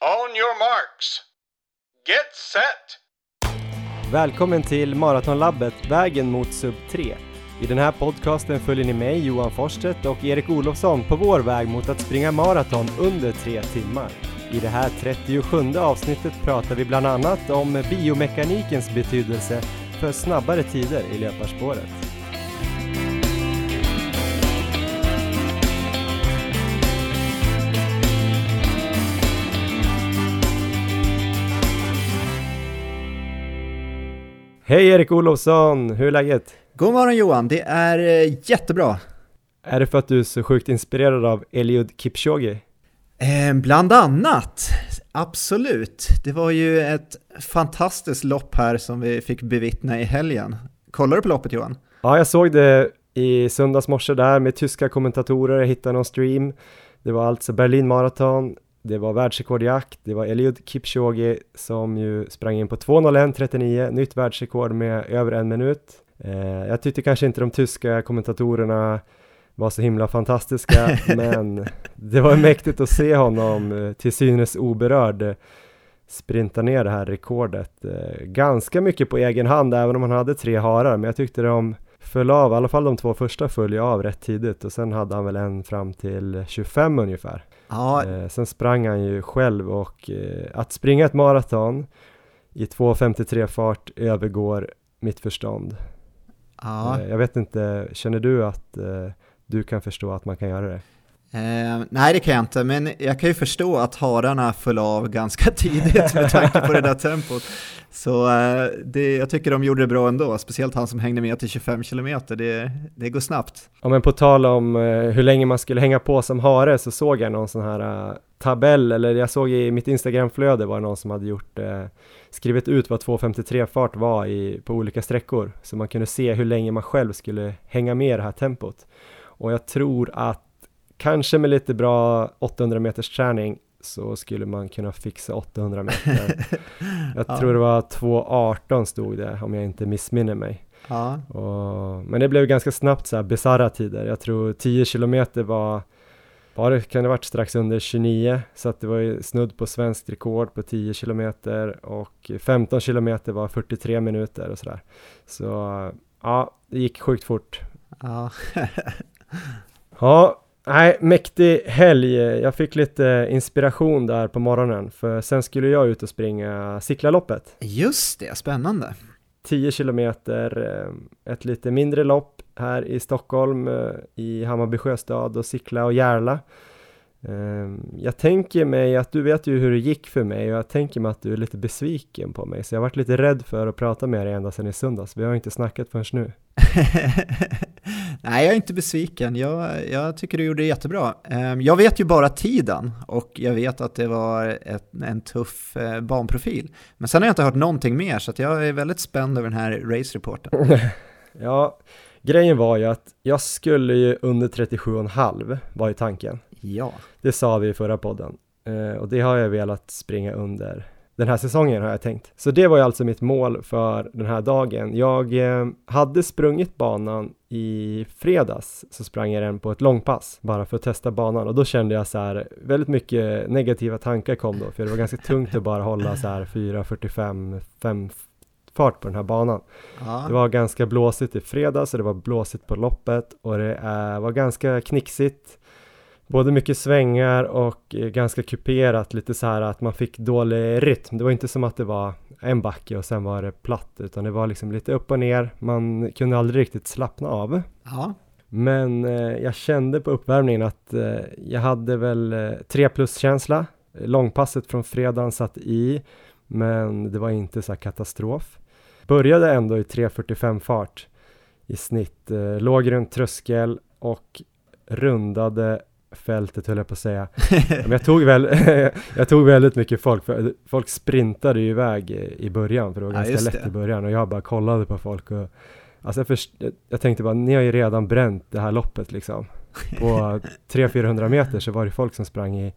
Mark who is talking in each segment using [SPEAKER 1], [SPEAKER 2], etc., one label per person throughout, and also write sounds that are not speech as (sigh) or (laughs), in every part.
[SPEAKER 1] On your marks. Get set!
[SPEAKER 2] Välkommen till Maratonlabbet Vägen mot sub 3. I den här podcasten följer ni mig, Johan Forsstedt och Erik Olofsson på vår väg mot att springa maraton under tre timmar. I det här 37 avsnittet pratar vi bland annat om biomekanikens betydelse för snabbare tider i löparspåret. Hej Erik Olofsson, hur är läget?
[SPEAKER 3] God morgon Johan, det är eh, jättebra.
[SPEAKER 2] Är det för att du är så sjukt inspirerad av Eliud Kipchoge?
[SPEAKER 3] Eh, bland annat, absolut. Det var ju ett fantastiskt lopp här som vi fick bevittna i helgen. Kollar du på loppet Johan?
[SPEAKER 2] Ja, jag såg det i söndags morse där med tyska kommentatorer, jag hittade någon stream. Det var alltså Berlin Marathon, det var världsrekordjakt, det var Eliud Kipchoge som ju sprang in på 2.01.39, nytt världsrekord med över en minut. Eh, jag tyckte kanske inte de tyska kommentatorerna var så himla fantastiska, (laughs) men det var mäktigt att se honom eh, till synes oberörd sprinta ner det här rekordet. Eh, ganska mycket på egen hand, även om han hade tre harar, men jag tyckte de föll av, i alla fall de två första föll ju av rätt tidigt och sen hade han väl en fram till 25 ungefär.
[SPEAKER 3] Ja.
[SPEAKER 2] Eh, sen sprang han ju själv och eh, att springa ett maraton i 2.53 fart övergår mitt förstånd.
[SPEAKER 3] ja.
[SPEAKER 2] Eh, jag vet inte, känner du att eh, du kan förstå att man kan göra det?
[SPEAKER 3] Eh, nej, det kan jag inte, men jag kan ju förstå att hararna föll av ganska (laughs) tidigt med tanke på det där tempot. Så eh, det, jag tycker de gjorde det bra ändå, speciellt han som hängde med till 25 km, det, det går snabbt.
[SPEAKER 2] Ja men på tal om eh, hur länge man skulle hänga på som hare så såg jag någon sån här eh, tabell, eller jag såg i mitt Instagramflöde var det någon som hade gjort eh, skrivit ut vad 2.53 fart var i, på olika sträckor så man kunde se hur länge man själv skulle hänga med i det här tempot. Och jag tror att kanske med lite bra 800 meters träning så skulle man kunna fixa 800 meter. (laughs) Jag
[SPEAKER 3] Ja.
[SPEAKER 2] tror det var 2.18 stod det om jag inte missminner mig.
[SPEAKER 3] Ja,
[SPEAKER 2] Och, men det blev ganska snabbt så här bisarra tider. Jag tror 10 kilometer var, var det, kan det varit strax under 29, så att det var ju snudd på svenskt rekord på 10 kilometer och 15 kilometer var 43 minuter och sådär. Så ja, det gick sjukt fort.
[SPEAKER 3] ja. (laughs)
[SPEAKER 2] Ja, nej, mäktig helg. Jag fick lite inspiration där på morgonen, för sen skulle jag ut och springa Sickla-loppet.
[SPEAKER 3] Just det, spännande.
[SPEAKER 2] 10 kilometer, eh, ett lite mindre lopp här i Stockholm, eh, i Hammarby sjöstad och Sickla och Järla. Eh, Jag tänker mig att du vet ju hur det gick för mig och jag tänker mig att du är lite besviken på mig, så jag varit lite rädd för att prata med dig ända sedan i söndags. Vi har inte snackat förrän nu. (laughs)
[SPEAKER 3] Nej, jag är inte besviken. Jag, jag tycker du gjorde det jättebra. Ehm, Jag vet ju bara tiden och jag vet att det var ett, en tuff eh, banprofil. Men sen har jag inte hört någonting mer så jag är väldigt spänd över den här race-reporten. (laughs)
[SPEAKER 2] Ja, grejen var ju att jag skulle ju under 37,5 var ju tanken.
[SPEAKER 3] Ja,
[SPEAKER 2] Det sa vi i förra podden eh, och det har jag velat springa under den här säsongen har jag tänkt. Så det var ju alltså mitt mål för den här dagen. Jag eh, hade sprungit banan i fredags så sprang jag den på ett långpass bara för att testa banan och då kände jag så här väldigt mycket negativa tankar kom då för det var ganska tungt att bara hålla så här 4.45 5 fart på den här banan.
[SPEAKER 3] ja.
[SPEAKER 2] Det var ganska blåsigt i fredags och det var blåsigt på loppet och det eh, var ganska knixigt. Både mycket svängar och eh, ganska kuperat, lite så här att man fick dålig rytm. Det var inte som att det var en backe och sen var det platt, utan det var liksom lite upp och ner. Man kunde aldrig riktigt slappna av.
[SPEAKER 3] ja.
[SPEAKER 2] Men eh, jag kände på uppvärmningen att eh, jag hade väl eh, 3 plus-känsla. Långpasset från fredagen satt i, men det var inte så här katastrof. Började ändå i 3.45 fart i snitt, eh, låg runt tröskel och rundade fältet höll jag på att säga. (laughs) Men jag tog, väl, (laughs) jag tog väldigt mycket folk, för folk sprintade ju iväg i- början, för det var
[SPEAKER 3] Ja,
[SPEAKER 2] ganska lätt
[SPEAKER 3] det.
[SPEAKER 2] i början och jag bara kollade på folk och Alltså jag, först, jag- jag tänkte bara, ni har ju redan bränt det här loppet liksom. På (laughs) 300-400 meter så var det folk som sprang i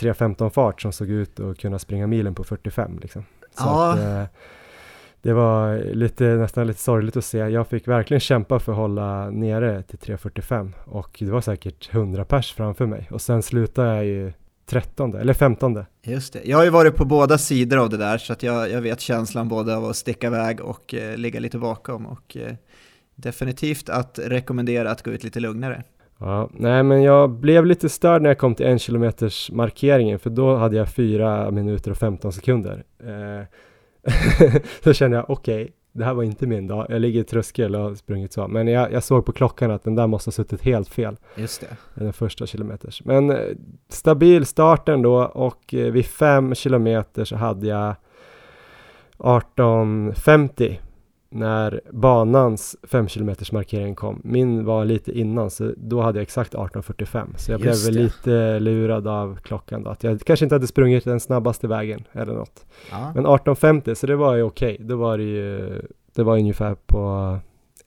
[SPEAKER 2] 3.15 fart som såg ut att kunna springa milen på 45 liksom. Så
[SPEAKER 3] Ja.
[SPEAKER 2] att, eh, det var lite, nästan lite sorgligt att se. Jag fick verkligen kämpa för att hålla nere till 3.45 och det var säkert 100 pers framför mig och sen slutade jag ju trettonde, eller femtonde.
[SPEAKER 3] Just det. Jag har ju varit på båda sidor av det där så att jag, jag vet känslan både av att sticka iväg och eh, ligga lite bakom och eh, definitivt att rekommendera att gå ut lite lugnare.
[SPEAKER 2] Ja, nej men jag blev lite störd när jag kom till en kilometers markeringen för då hade jag fyra minuter och 15 sekunder. Eh, (laughs) då kände jag okej, okay, det här var inte min dag. Jag ligger i tröskel och har sprungit så. Men jag, jag såg på klockan att den där måste ha suttit helt fel.
[SPEAKER 3] Just det.
[SPEAKER 2] Den första kilometers. Men eh, stabil start ändå och eh, vid fem kilometer så hade jag 18.50 när banans 5 km markering kom. Min var lite innan så då hade jag exakt 18.45 så jag Just blev väl lite lurad av klockan då att jag kanske inte hade sprungit den snabbaste vägen eller något. Ja. Men 18.50 så det var ju okej, okay. då var det ju det var ungefär på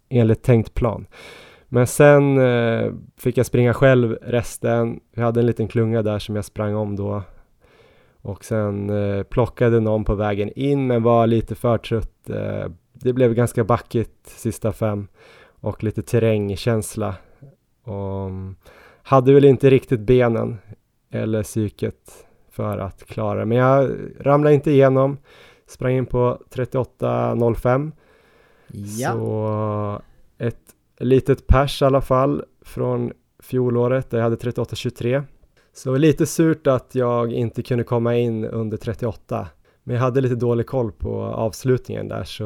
[SPEAKER 2] enligt tänkt plan. Men sen eh, fick jag springa själv resten. Jag hade en liten klunga där som jag sprang om då och sen eh, plockade någon på vägen in men var lite för trött eh, det blev ganska backigt sista fem och lite terrängkänsla. Och mm, hade väl inte riktigt benen eller psyket för att klara det. Men jag ramlade inte igenom. Sprang in på 38.05. Ja. Så ett litet pers i alla fall från fjolåret där jag hade 38.23. Så lite surt att jag inte kunde komma in under 38. Men jag hade lite dålig koll på avslutningen där så,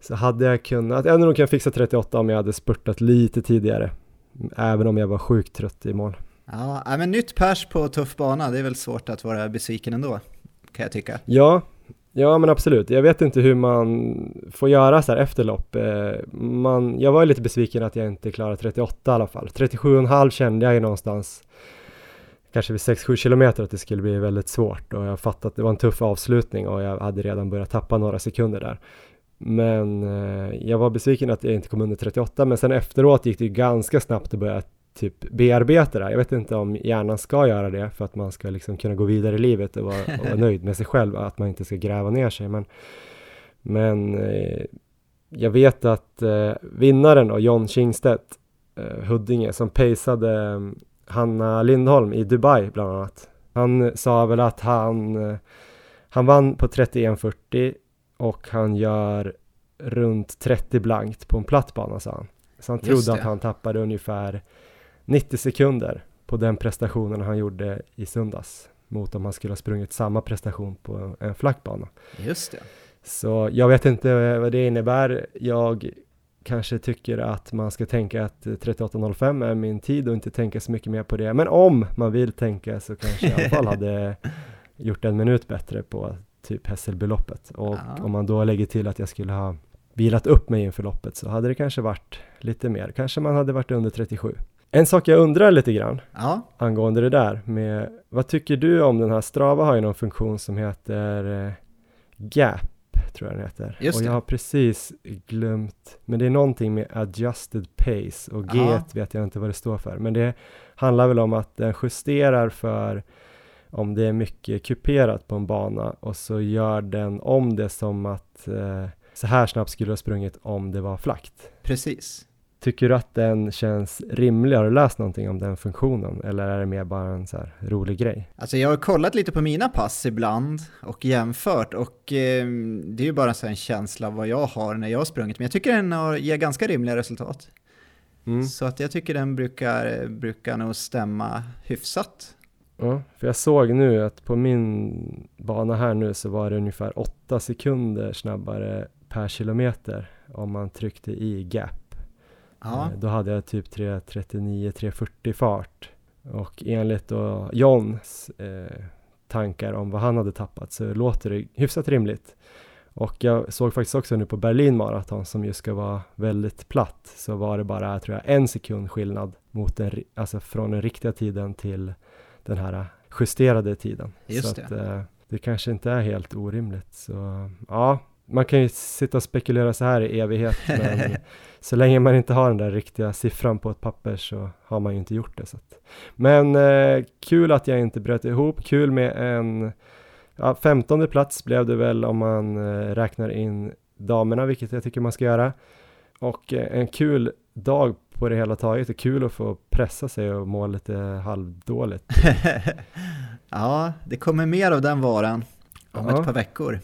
[SPEAKER 2] så hade jag kunnat, jag hade nog kunnat fixa 38 om jag hade spurtat lite tidigare. Även om jag var sjukt trött i mål.
[SPEAKER 3] Ja, men nytt pers på tuff bana, det är väl svårt att vara besviken ändå, kan jag tycka.
[SPEAKER 2] Ja, ja men absolut. Jag vet inte hur man får göra så här efter lopp. Eh, man, jag var lite besviken att jag inte klarade 38 i alla fall. 37,5 kände jag ju någonstans kanske vid 6-7 kilometer att det skulle bli väldigt svårt och jag fattade att det var en tuff avslutning och jag hade redan börjat tappa några sekunder där. Men eh, jag var besviken att jag inte kom under 38 men sen efteråt gick det ju ganska snabbt att börja typ bearbeta det. Jag vet inte om hjärnan ska göra det för att man ska liksom kunna gå vidare i livet och vara, och vara (laughs) nöjd med sig själv, att man inte ska gräva ner sig. Men, men eh, jag vet att eh, vinnaren och John Kingstedt, eh, Huddinge, som paceade Hanna Lindholm i Dubai bland annat. Han sa väl att han, han vann på 31.40 och han gör runt 30 blankt på en platt bana sa han. Så han trodde att han tappade ungefär 90 sekunder på den prestationen han gjorde i söndags mot om han skulle ha sprungit samma prestation på en flack bana.
[SPEAKER 3] Just det.
[SPEAKER 2] Så jag vet inte vad det innebär. Jag kanske tycker att man ska tänka att 38.05 är min tid och inte tänka så mycket mer på det. Men om man vill tänka så kanske jag i alla fall hade (laughs) gjort en minut bättre på typ Hässelbyloppet. Och ja. om man då lägger till att jag skulle ha vilat upp mig inför loppet så hade det kanske varit lite mer. Kanske man hade varit under 37. En sak jag undrar lite grann ja. angående det där med vad tycker du om den här Strava har ju någon funktion som heter eh, Gap tror jag den heter. Just och jag har precis glömt, men det är någonting med adjusted pace och G vet jag inte vad det står för. Men det handlar väl om att den justerar för om det är mycket kuperat på en bana och så gör den om det som att eh, så här snabbt skulle du ha sprungit om det var flackt.
[SPEAKER 3] Precis.
[SPEAKER 2] Tycker du att den känns rimlig? Har du läst någonting om den funktionen eller är det mer bara en så rolig grej?
[SPEAKER 3] Alltså jag har kollat lite på mina pass ibland och jämfört och eh, det är ju bara så en känsla av vad jag har när jag har sprungit men jag tycker den har, ger ganska rimliga resultat. Mm. Så att jag tycker den brukar, brukar nog stämma hyfsat.
[SPEAKER 2] Ja, för jag såg nu att på min bana här nu så var det ungefär 8 sekunder snabbare per kilometer om man tryckte i gap Ja. Eh, då hade jag typ 3.39-3.40 fart. Och enligt då Johns eh, tankar om vad han hade tappat så låter det hyfsat rimligt. Och jag såg faktiskt också nu på Berlin Marathon som ju ska vara väldigt platt så var det bara, tror jag, en sekund skillnad mot den, alltså från den riktiga tiden till den här justerade tiden.
[SPEAKER 3] Just
[SPEAKER 2] så det. Att, eh, det kanske inte är helt orimligt. Så ja, man kan ju sitta och spekulera så här i evighet (laughs) men så länge man inte har den där riktiga siffran på ett papper så har man ju inte gjort det. Så att. Men eh, kul att jag inte bröt ihop, kul med en ja, femtonde plats blev det väl om man eh, räknar in damerna, vilket jag tycker man ska göra. Och eh, en kul dag på det hela taget är kul att få pressa sig och må lite halvdåligt. (laughs)
[SPEAKER 3] ja, det kommer mer av den varan om ja. ett par veckor.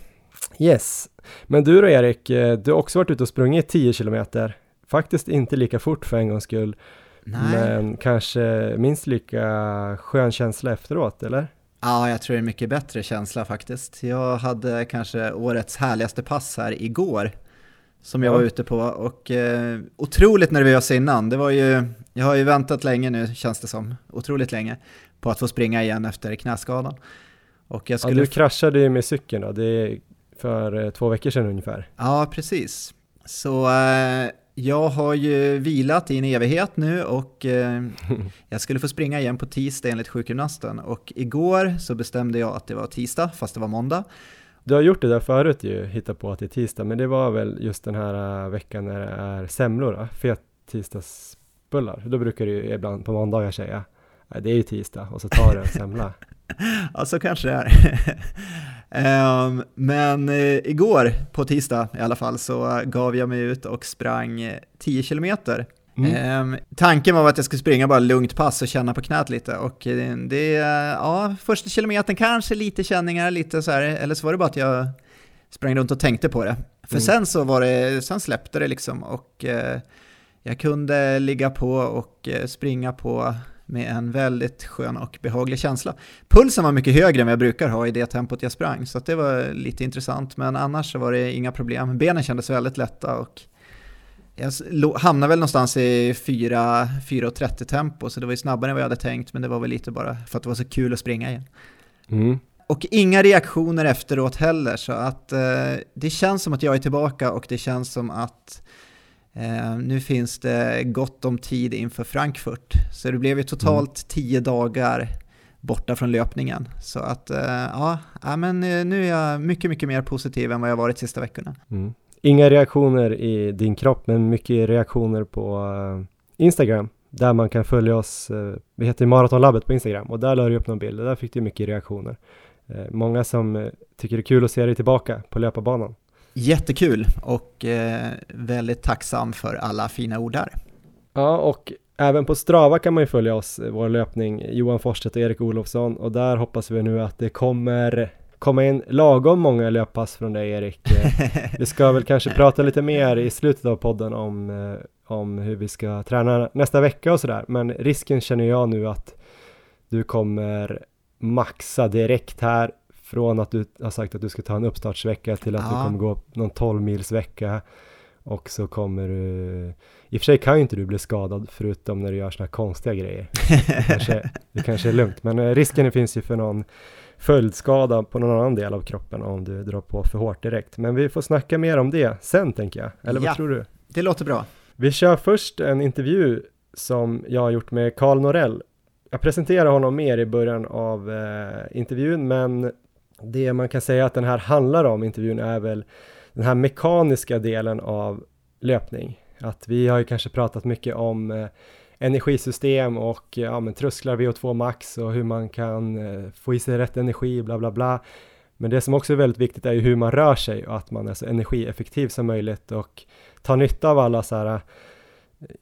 [SPEAKER 2] Yes, men du då Erik, eh, du har också varit ute och sprungit 10 kilometer. Faktiskt inte lika fort för en gångs skull. Nej. Men kanske minst lika skön känsla efteråt, eller?
[SPEAKER 3] Ja, jag tror det är en mycket bättre känsla faktiskt. Jag hade kanske årets härligaste pass här igår som jag ja. var ute på och eh, otroligt nervös innan. Det var ju, jag har ju väntat länge nu känns det som, otroligt länge, på att få springa igen efter knäskadan.
[SPEAKER 2] Och jag skulle... Ja, du kraschade ju med cykeln då, det för eh, två veckor sedan ungefär.
[SPEAKER 3] Ja, precis. Så eh, jag har ju vilat i en evighet nu och eh, jag skulle få springa igen på tisdag enligt sjukgymnasten. Och igår så bestämde jag att det var tisdag, fast det var måndag.
[SPEAKER 2] Du har gjort det där förut ju, hitta på att det är tisdag, men det var väl just den här uh, veckan när det är semlor, fet tisdagsbullar. Då brukar du ju ibland på måndagar säga, det är ju tisdag, och så tar du en semla. (laughs)
[SPEAKER 3] ja, så kanske det är. Um, men uh, igår, på tisdag i alla fall, så gav jag mig ut och sprang 10 kilometer Mm. Um, tanken var att jag skulle springa bara lugnt pass och känna på knät lite och det, ja, första kilometern kanske lite känningar, lite så här, eller så var det bara att jag sprang runt och tänkte på det. För mm. sen så var det, sen släppte det liksom och uh, jag kunde ligga på och springa på med en väldigt skön och behaglig känsla. Pulsen var mycket högre än vad jag brukar ha i det tempot jag sprang, så det var lite intressant, men annars så var det inga problem. Benen kändes väldigt lätta och jag hamnade väl någonstans i 4.30 tempo, så det var ju snabbare än vad jag hade tänkt, men det var väl lite bara för att det var så kul att springa igen. Mm. Och inga reaktioner efteråt heller, så att eh, det känns som att jag är tillbaka och det känns som att nu finns det gott om tid inför Frankfurt. Så det blev ju totalt mm. tio dagar borta från löpningen. Så att eh, ja, men eh, nu är jag mycket, mycket mer positiv än vad jag varit sista veckorna. Mm.
[SPEAKER 2] Inga reaktioner i din kropp, men mycket reaktioner på Instagram, där man kan följa oss. Vi heter Maratonlabbet på Instagram och där la du upp någon bild och där fick du mycket reaktioner. Många som tycker det är kul att se dig tillbaka på löparbanan.
[SPEAKER 3] Jättekul och väldigt tacksam för alla fina ord där.
[SPEAKER 2] Ja, och även på Strava kan man ju följa oss, vår löpning, Johan Forsstedt och Erik Olofsson och där hoppas vi nu att det kommer komma in lagom många löppass från dig Erik. (laughs) vi ska väl kanske prata lite mer i slutet av podden om, eh, om hur vi ska träna nästa vecka och sådär. Men risken känner jag nu att du kommer maxa direkt här från att du har sagt att du ska ta en uppstartsvecka till att ja. du kommer gå någon 12 mils vecka och så kommer du i och för sig kan ju inte du bli skadad förutom när du gör sådana här konstiga grejer. Det kanske, (laughs) det kanske är lugnt men eh, risken finns ju för någon följdskada på någon annan del av kroppen om du drar på för hårt direkt. Men vi får snacka mer om det sen tänker jag, eller ja, vad tror du?
[SPEAKER 3] Det låter bra.
[SPEAKER 2] Vi kör först en intervju som jag har gjort med Karl Norell. Jag presenterar honom mer i början av eh, intervjun, men det man kan säga att den här handlar om, intervjun, är väl den här mekaniska delen av löpning. Att vi har ju kanske pratat mycket om eh, energisystem och eh, ja, men trösklar VO2 max och hur man kan eh, få i sig rätt energi, bla bla bla. Men det som också är väldigt viktigt är ju hur man rör sig och att man är så energieffektiv som möjligt och tar nytta av alla så här eh,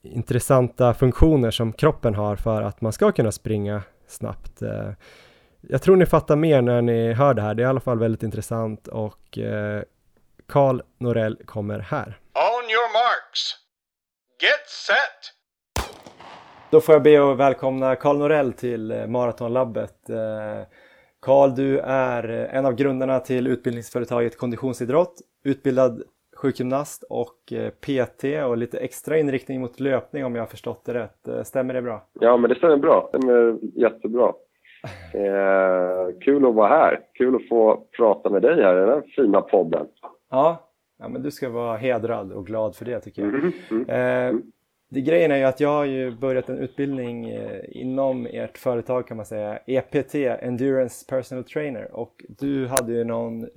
[SPEAKER 2] intressanta funktioner som kroppen har för att man ska kunna springa snabbt. Eh. Eh, jag tror ni fattar mer när ni hör det här. Det är i alla fall väldigt intressant och Karl Norell kommer här.
[SPEAKER 1] On your marks. Get set.
[SPEAKER 2] Då får jag be att välkomna Karl Norell till eh, Maratonlabbet. Karl, du är eh, en av grundarna till utbildningsföretaget Konditionsidrott, utbildad sjukgymnast och eh, PT och lite extra inriktning mot löpning om jag har förstått det rätt. Stämmer det bra?
[SPEAKER 4] Ja, men det stämmer bra. Det stämmer jättebra. Eh, kul att vara här. Kul att få prata med dig här i den här fina podden.
[SPEAKER 2] Ja, ja men du ska vara hedrad och glad för det tycker jag. Mm, mm, eh, det grejen är ju att jag har ju börjat en utbildning eh, inom ert företag kan man säga, EPT, Endurance Personal Trainer och du hade ju någon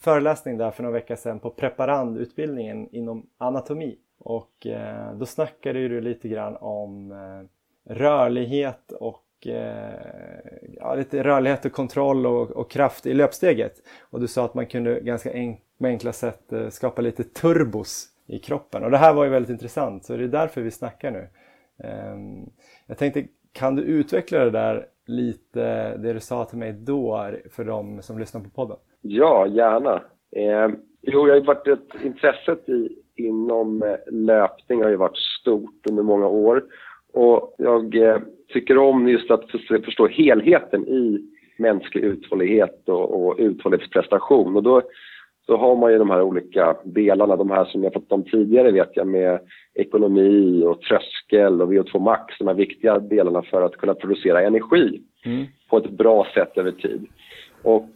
[SPEAKER 2] föreläsning där för några veckor sedan på preparandutbildningen inom anatomi och eh, då snackade du lite grann om eh, rörlighet och Eh, ja, lite rörlighet och kontroll och, och, kraft i löpsteget och du sa att man kunde ganska enk med enkla sätt eh, skapa lite turbos i kroppen. Och det här var ju väldigt intressant, så det är därför vi snackar nu. Ehm, jag tänkte, kan du utveckla det där lite, det du sa till mig då för de som lyssnar på podden?
[SPEAKER 4] Ja, gärna. Eh, jo, jag har ju varit ett, intresset i, inom eh, löpning har ju varit stort under många år. Och jag eh, tycker om just att förstå helheten i mänsklig uthållighet och, och uthållighetsprestation. Och då, då har man ju de här olika delarna, de här som jag fått om tidigare vet jag med ekonomi och tröskel och VO2 max, de här viktiga delarna för att kunna producera energi mm. på ett bra sätt över tid. Och,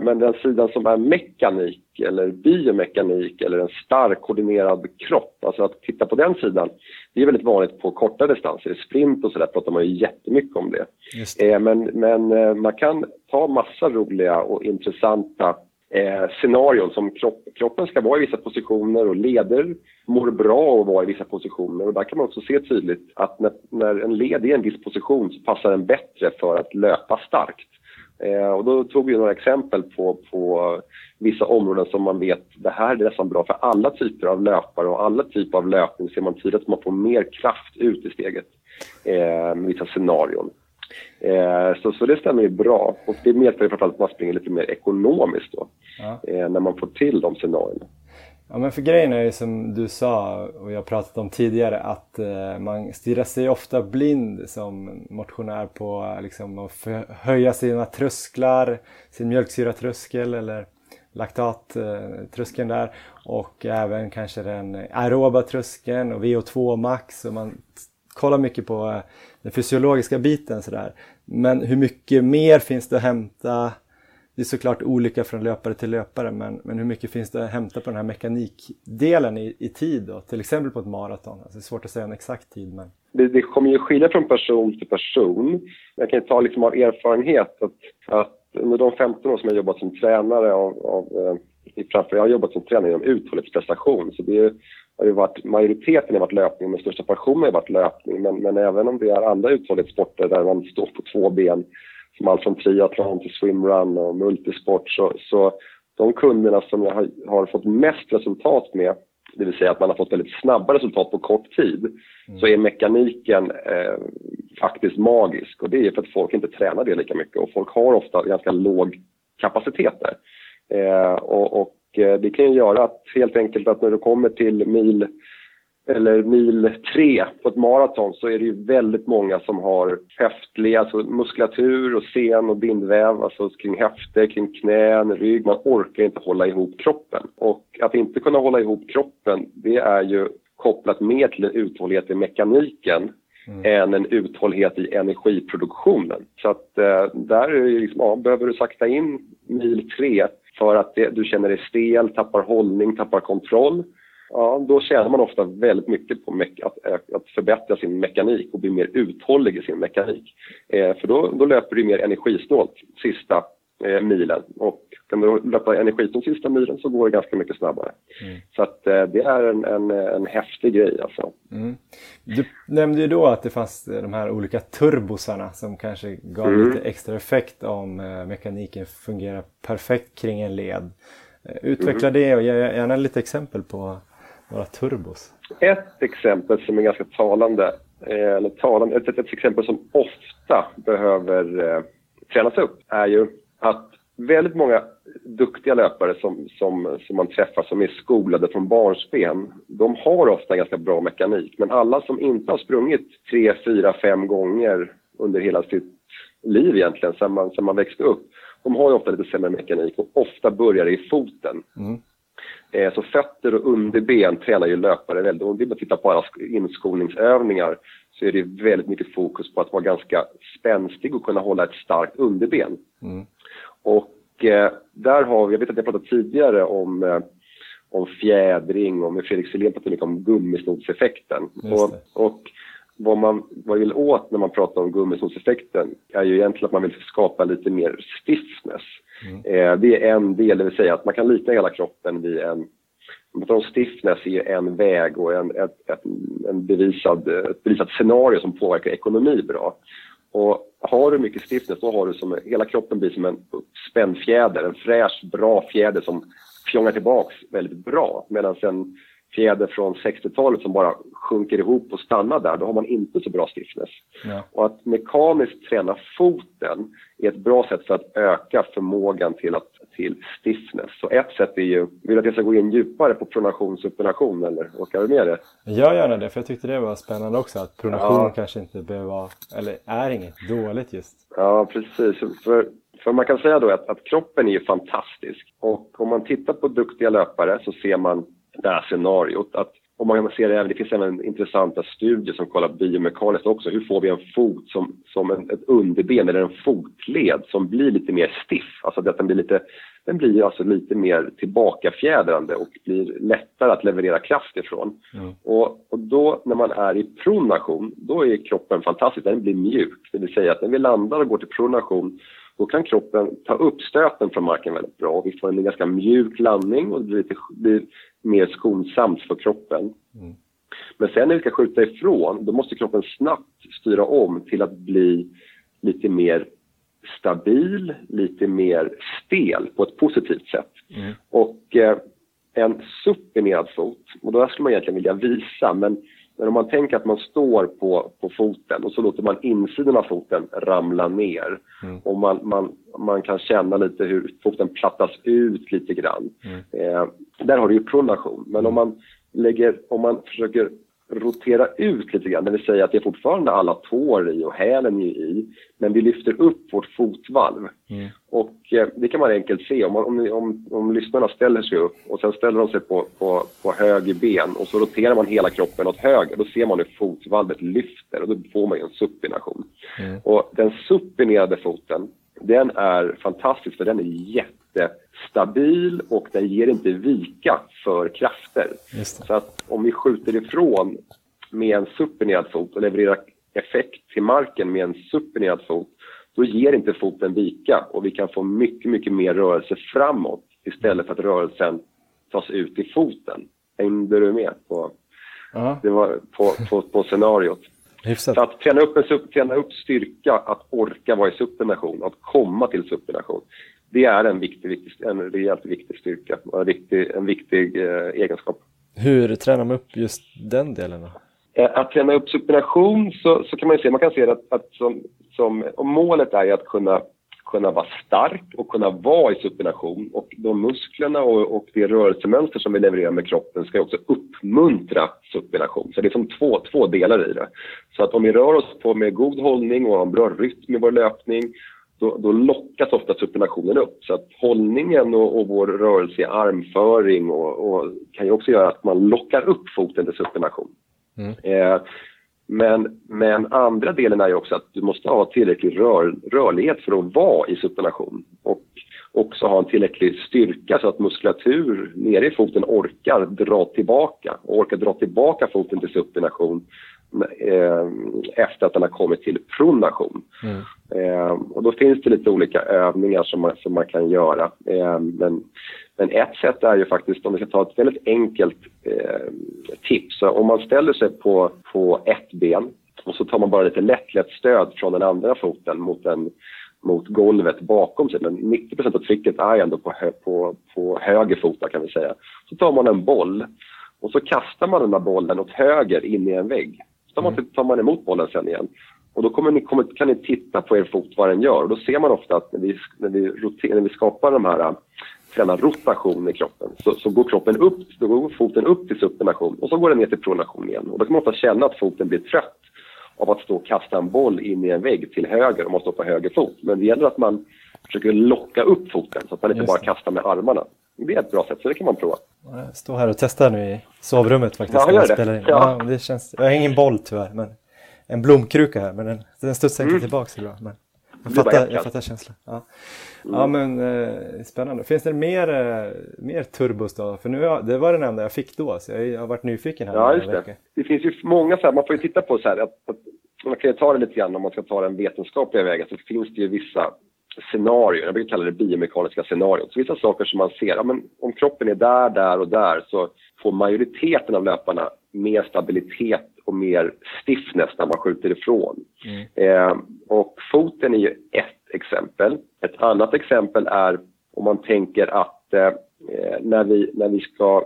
[SPEAKER 4] men den sidan som är mekanik eller biomekanik eller en stark koordinerad kropp, alltså att titta på den sidan, det är väldigt vanligt på korta distanser, i sprint och sådär pratar man ju jättemycket om det. det. Eh, men, men eh, man kan ta massa roliga och intressanta eh, scenarion som kropp, kroppen ska vara i vissa positioner och leder mår bra att vara i vissa positioner. Och där kan man också se tydligt att när, när en led är i en viss position så passar den bättre för att löpa starkt. Eh, och då tog vi några exempel på, på vissa områden som man vet, det här är nästan bra för alla typer av löpare och alla typer av löpning ser man tydligt att man får mer kraft ut i steget eh, med vissa scenarion. Eh, så, så det stämmer ju bra och det medför framförallt att man springer lite mer ekonomiskt då. Ja. Eh, när man får till de scenarierna.
[SPEAKER 2] Ja men för grejen är ju som du sa och jag pratat om tidigare att eh, man stirrar sig ofta blind som motionär på liksom, att höja sina trösklar, sin mjölksyratröskel eller laktattröskeln där och även kanske den aeroba tröskeln och VO2 max och man kollar mycket på eh, den fysiologiska biten sådär. Men hur mycket mer finns det att hämta? Det är såklart olika från löpare till löpare men, men hur mycket finns det att hämta på den här mekanikdelen i, i tid då? Till exempel på ett maraton. Alltså det är svårt att säga en exakt tid men...
[SPEAKER 4] Det, det kommer ju skilja från person till person. Jag kan ta liksom av erfarenhet att, att under de 15 år som jag jobbat som tränare av, av eh, framför jag har jobbat som tränare inom uthållighetsprestation så det är har ju varit, majoriteten har varit löpning, men största passionen har varit löpning. Men, men även om det är andra uthållighetssporter där man står på två ben, som allt från triathlon till swimrun och multisport, så, så de kunderna som jag har, har, fått mest resultat med, det vill säga att man har fått väldigt snabba resultat på kort tid, mm. så är mekaniken eh, faktiskt magisk. Och det är för att folk inte tränar det lika mycket och folk har ofta ganska låg kapacitet där. Eh, och, och Eh, det kan ju göra att helt enkelt att när du kommer till mil eller mil tre på ett maraton så är det ju väldigt många som har höftlig, alltså muskulatur och sen och bindväv, alltså kring höfter, kring knän, rygg. Man orkar inte hålla ihop kroppen. Och att inte kunna hålla ihop kroppen, det är ju kopplat mer till en uthållighet i mekaniken mm. än en uthållighet i energiproduktionen. Så att eh, där är det liksom, ja, behöver du sakta in mil tre för att det, du känner dig stel, tappar hållning, tappar kontroll. Ja, då tjänar man ofta väldigt mycket på att, att förbättra sin mekanik och bli mer uthållig i sin mekanik. Eh, för då, då löper du mer energisnålt sista eh, milen och kan du löpa energisnålt sista milen så går det ganska mycket snabbare. Mm. Så att eh, det är en, en, en häftig grej alltså. Mm.
[SPEAKER 2] Du nämnde ju då att det fanns de här olika turbosarna som kanske gav mm. lite extra effekt om eh, mekaniken fungerar perfekt kring en led. Eh, utveckla mm. det och ge gärna lite exempel på några turbos.
[SPEAKER 4] Ett exempel som är ganska talande, eller talande ett, ett, exempel som ofta behöver eh, tränas upp är ju att väldigt många duktiga löpare som, som, som man träffar som är skolade från barnsben, de har ofta ganska bra mekanik. Men alla som inte har sprungit tre, fyra, fem gånger under hela sitt liv egentligen, sen man, sen man växte upp, de har ju ofta lite sämre mekanik och ofta börjar det i foten. Mm. Eh, så fötter och underben tränar ju löpare väldigt. Om vi bara tittar på alla inskolningsövningar så är det väldigt mycket fokus på att vara ganska spänstig och kunna hålla ett starkt underben. Mm. Och eh, där har vi, jag vet att jag pratat tidigare om, eh, om fjädring och med Fredrik Selén pratade mycket om gummisnodseffekten. Och, och vad man vad vill åt när man pratar om gummisnodseffekten är ju egentligen att man vill skapa lite mer stiffness. Mm. Eh, det är en del, det vill säga att man kan likna hela kroppen vid en om stiffness är en väg och en, ett, ett, en bevisad, ett bevisat scenario som påverkar ekonomi bra. Och har du mycket stiffness då har du som, hela kroppen blir som en spänd fjäder, en fräsch, bra fjäder som fjongar tillbaks väldigt bra. Medan en, fjäder från 60-talet som bara sjunker ihop och stannar där, då har man inte så bra stiffness.
[SPEAKER 2] Ja.
[SPEAKER 4] Och att mekaniskt träna foten är ett bra sätt för att öka förmågan till, att, till stiffness. Så ett sätt är ju, vill att jag ska gå in djupare på pronation supination eller orkar du med det?
[SPEAKER 2] Gör gärna det, för jag tyckte det var spännande också att pronation
[SPEAKER 4] Ja.
[SPEAKER 2] kanske inte behöver vara, eller är inget dåligt just.
[SPEAKER 4] Ja, precis. För, för man kan säga då att, att kroppen är ju fantastisk. Och om man tittar på duktiga löpare så ser man det här scenariot. Att, och man kan se det även, det finns även intressanta studier som kollar biomekaniskt också. Hur får vi en fot som, som en, ett underben eller en fotled som blir lite mer stiff? Alltså att den blir lite, den blir alltså lite mer tillbakafjädrande och blir lättare att leverera kraft ifrån.
[SPEAKER 2] Mm.
[SPEAKER 4] Och, och då när man är i pronation, då är kroppen fantastisk. Den blir mjuk. Det vill säga att när vi landar och går till pronation, då kan kroppen ta upp stöten från marken väldigt bra. Vi får en ganska mjuk landning och det blir, lite, blir mer skonsamt för kroppen.
[SPEAKER 2] Mm.
[SPEAKER 4] Men sen när vi ska skjuta ifrån, då måste kroppen snabbt styra om till att bli lite mer stabil, lite mer stel på ett positivt sätt.
[SPEAKER 2] Mm.
[SPEAKER 4] Och eh, en supinerad fot, och då skulle man egentligen vilja visa, men, men om man tänker att man står på, på foten och så låter man insidan av foten ramla ner
[SPEAKER 2] Mm.
[SPEAKER 4] och man, man, man kan känna lite hur foten plattas ut lite grann.
[SPEAKER 2] Mm.
[SPEAKER 4] Eh, där har du ju pronation, men om man, lägger, om man försöker rotera ut lite grann, det vill säga att det är fortfarande alla tår i och hälen är i, men vi lyfter upp vårt fotvalv.
[SPEAKER 2] Mm.
[SPEAKER 4] Och eh, det kan man enkelt se om, man, om, om, om lyssnarna ställer sig upp och sen ställer de sig på, på, på höger ben och så roterar man hela kroppen åt höger. Då ser man hur fotvalvet lyfter och då får man ju en supination.
[SPEAKER 2] Mm.
[SPEAKER 4] Och den supinerade foten, den är fantastisk för den är jättestabil och den ger inte vika för krafter. Så att om vi skjuter ifrån med en supinerad fot och levererar effekt till marken med en supinerad fot, då ger inte foten vika och vi kan få mycket, mycket mer rörelse framåt istället för att rörelsen tas ut i foten. Hängde du med på,
[SPEAKER 2] Ja,
[SPEAKER 4] det var på, på, på scenariot?
[SPEAKER 2] hyfsat.
[SPEAKER 4] Så att träna upp, en träna upp styrka, att orka vara i supination, att komma till supination. Det är en, viktig, viktig, en rejält viktig styrka och en viktig, en viktig eh, egenskap.
[SPEAKER 2] Hur tränar man upp just den delen då?
[SPEAKER 4] Eh, Att träna upp supination så, så kan man se, man kan se att, att som, som, målet är att kunna, kunna vara stark och kunna vara i supination och de musklerna och, och det rörelsemönster som vi levererar med kroppen ska också uppmuntra supination. Så det är som två, två delar i det. Så att om vi rör oss på med god hållning och har en bra rytm i vår löpning då, då lockas ofta supinationen upp. Så att hållningen och, och vår rörelse i armföring och, och kan ju också göra att man lockar upp foten till supination.
[SPEAKER 2] Mm.
[SPEAKER 4] Eh, men, men andra delen är ju också att du måste ha tillräcklig rör, rörlighet för att vara i supination och också ha en tillräcklig styrka så att muskulatur nere i foten orkar dra tillbaka och orkar dra tillbaka foten till supination efter att den har kommit till pronation.
[SPEAKER 2] Mm.
[SPEAKER 4] Eh, och då finns det lite olika övningar som man, som man kan göra. Eh, men, men ett sätt är ju faktiskt, om vi ska ta ett väldigt enkelt eh, tips, så om man ställer sig på, på ett ben och så tar man bara lite lätt, lätt stöd från den andra foten mot, den, mot golvet bakom sig. Men 90% av trycket är ändå på, hö, på, på höger fot kan vi säga. Så tar man en boll och så kastar man den där bollen åt höger in i en vägg. Tar man, tar man emot bollen sen igen. Och då kommer ni, kommer, kan ni titta på er fot vad den gör. Och då ser man ofta att när vi, när vi, roter, när vi skapar de här tränar rotation i kroppen så, så går kroppen upp, då går foten upp till supination och så går den ner till pronation igen. Och då kan man ofta känna att foten blir trött av att stå och kasta en boll in i en vägg till höger om man står på höger fot. Men det gäller att man försöker locka upp foten så att man inte bara kastar med armarna. Det är ett bra sätt, så det kan man prova.
[SPEAKER 2] Jag står här och testar nu i sovrummet faktiskt.
[SPEAKER 4] Ja, gör
[SPEAKER 2] jag
[SPEAKER 4] det. Ja.
[SPEAKER 2] Ja, det känns... Jag har ingen boll tyvärr, men en blomkruka här, men den, den studsar inte
[SPEAKER 4] Mm.
[SPEAKER 2] tillbaka så bra. Men jag fattar, jag fattar känslan. Ja, ja men eh, spännande. Finns det mer, eh, mer turbos då? För nu, har- det var den enda jag fick då, så jag har varit nyfiken här.
[SPEAKER 4] Ja, just det. Det finns ju många så här, man får ju titta på så här, att, att man kan ju ta det lite grann om man ska ta den vetenskapliga vägen, så finns det ju vissa scenarier, jag brukar kalla det biomekaniska scenarion. Så vissa saker som man ser, ja, men om kroppen är där, där och där så får majoriteten av löparna mer stabilitet och mer stiffness när man skjuter ifrån.
[SPEAKER 2] Mm.
[SPEAKER 4] Eh, och foten är ju ett exempel. Ett annat exempel är om man tänker att eh, när, vi, när vi ska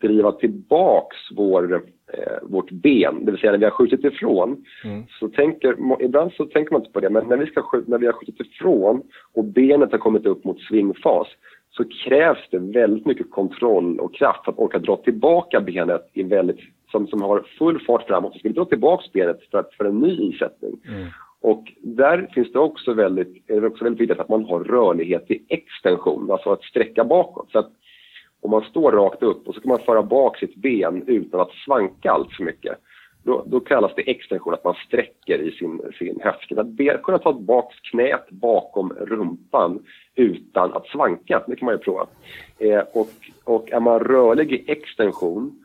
[SPEAKER 4] driva tillbaks vår, eh, vårt ben, det vill säga när vi har skjutit ifrån. Mm. Så tänker, ibland så tänker man inte på det, men när vi, ska skjuta, när vi har skjutit ifrån och benet har kommit upp mot svingfas så krävs det väldigt mycket kontroll och kraft för att orka dra tillbaka benet i väldigt, som, som har full fart framåt. Så ska vi dra tillbaka benet för, för en ny isättning. Mm. Och där finns det också väldigt, är det också väldigt viktigt att man har rörlighet i extension, alltså att sträcka bakåt. Så att om man står rakt upp och så kan man föra bak sitt ben utan att svanka allt för mycket. Då, då kallas det extension, att man sträcker i sin, sin höft. Att be, kunna ta bak knät bakom rumpan utan att svanka, det kan man ju prova. Eh, och, och är man rörlig i extension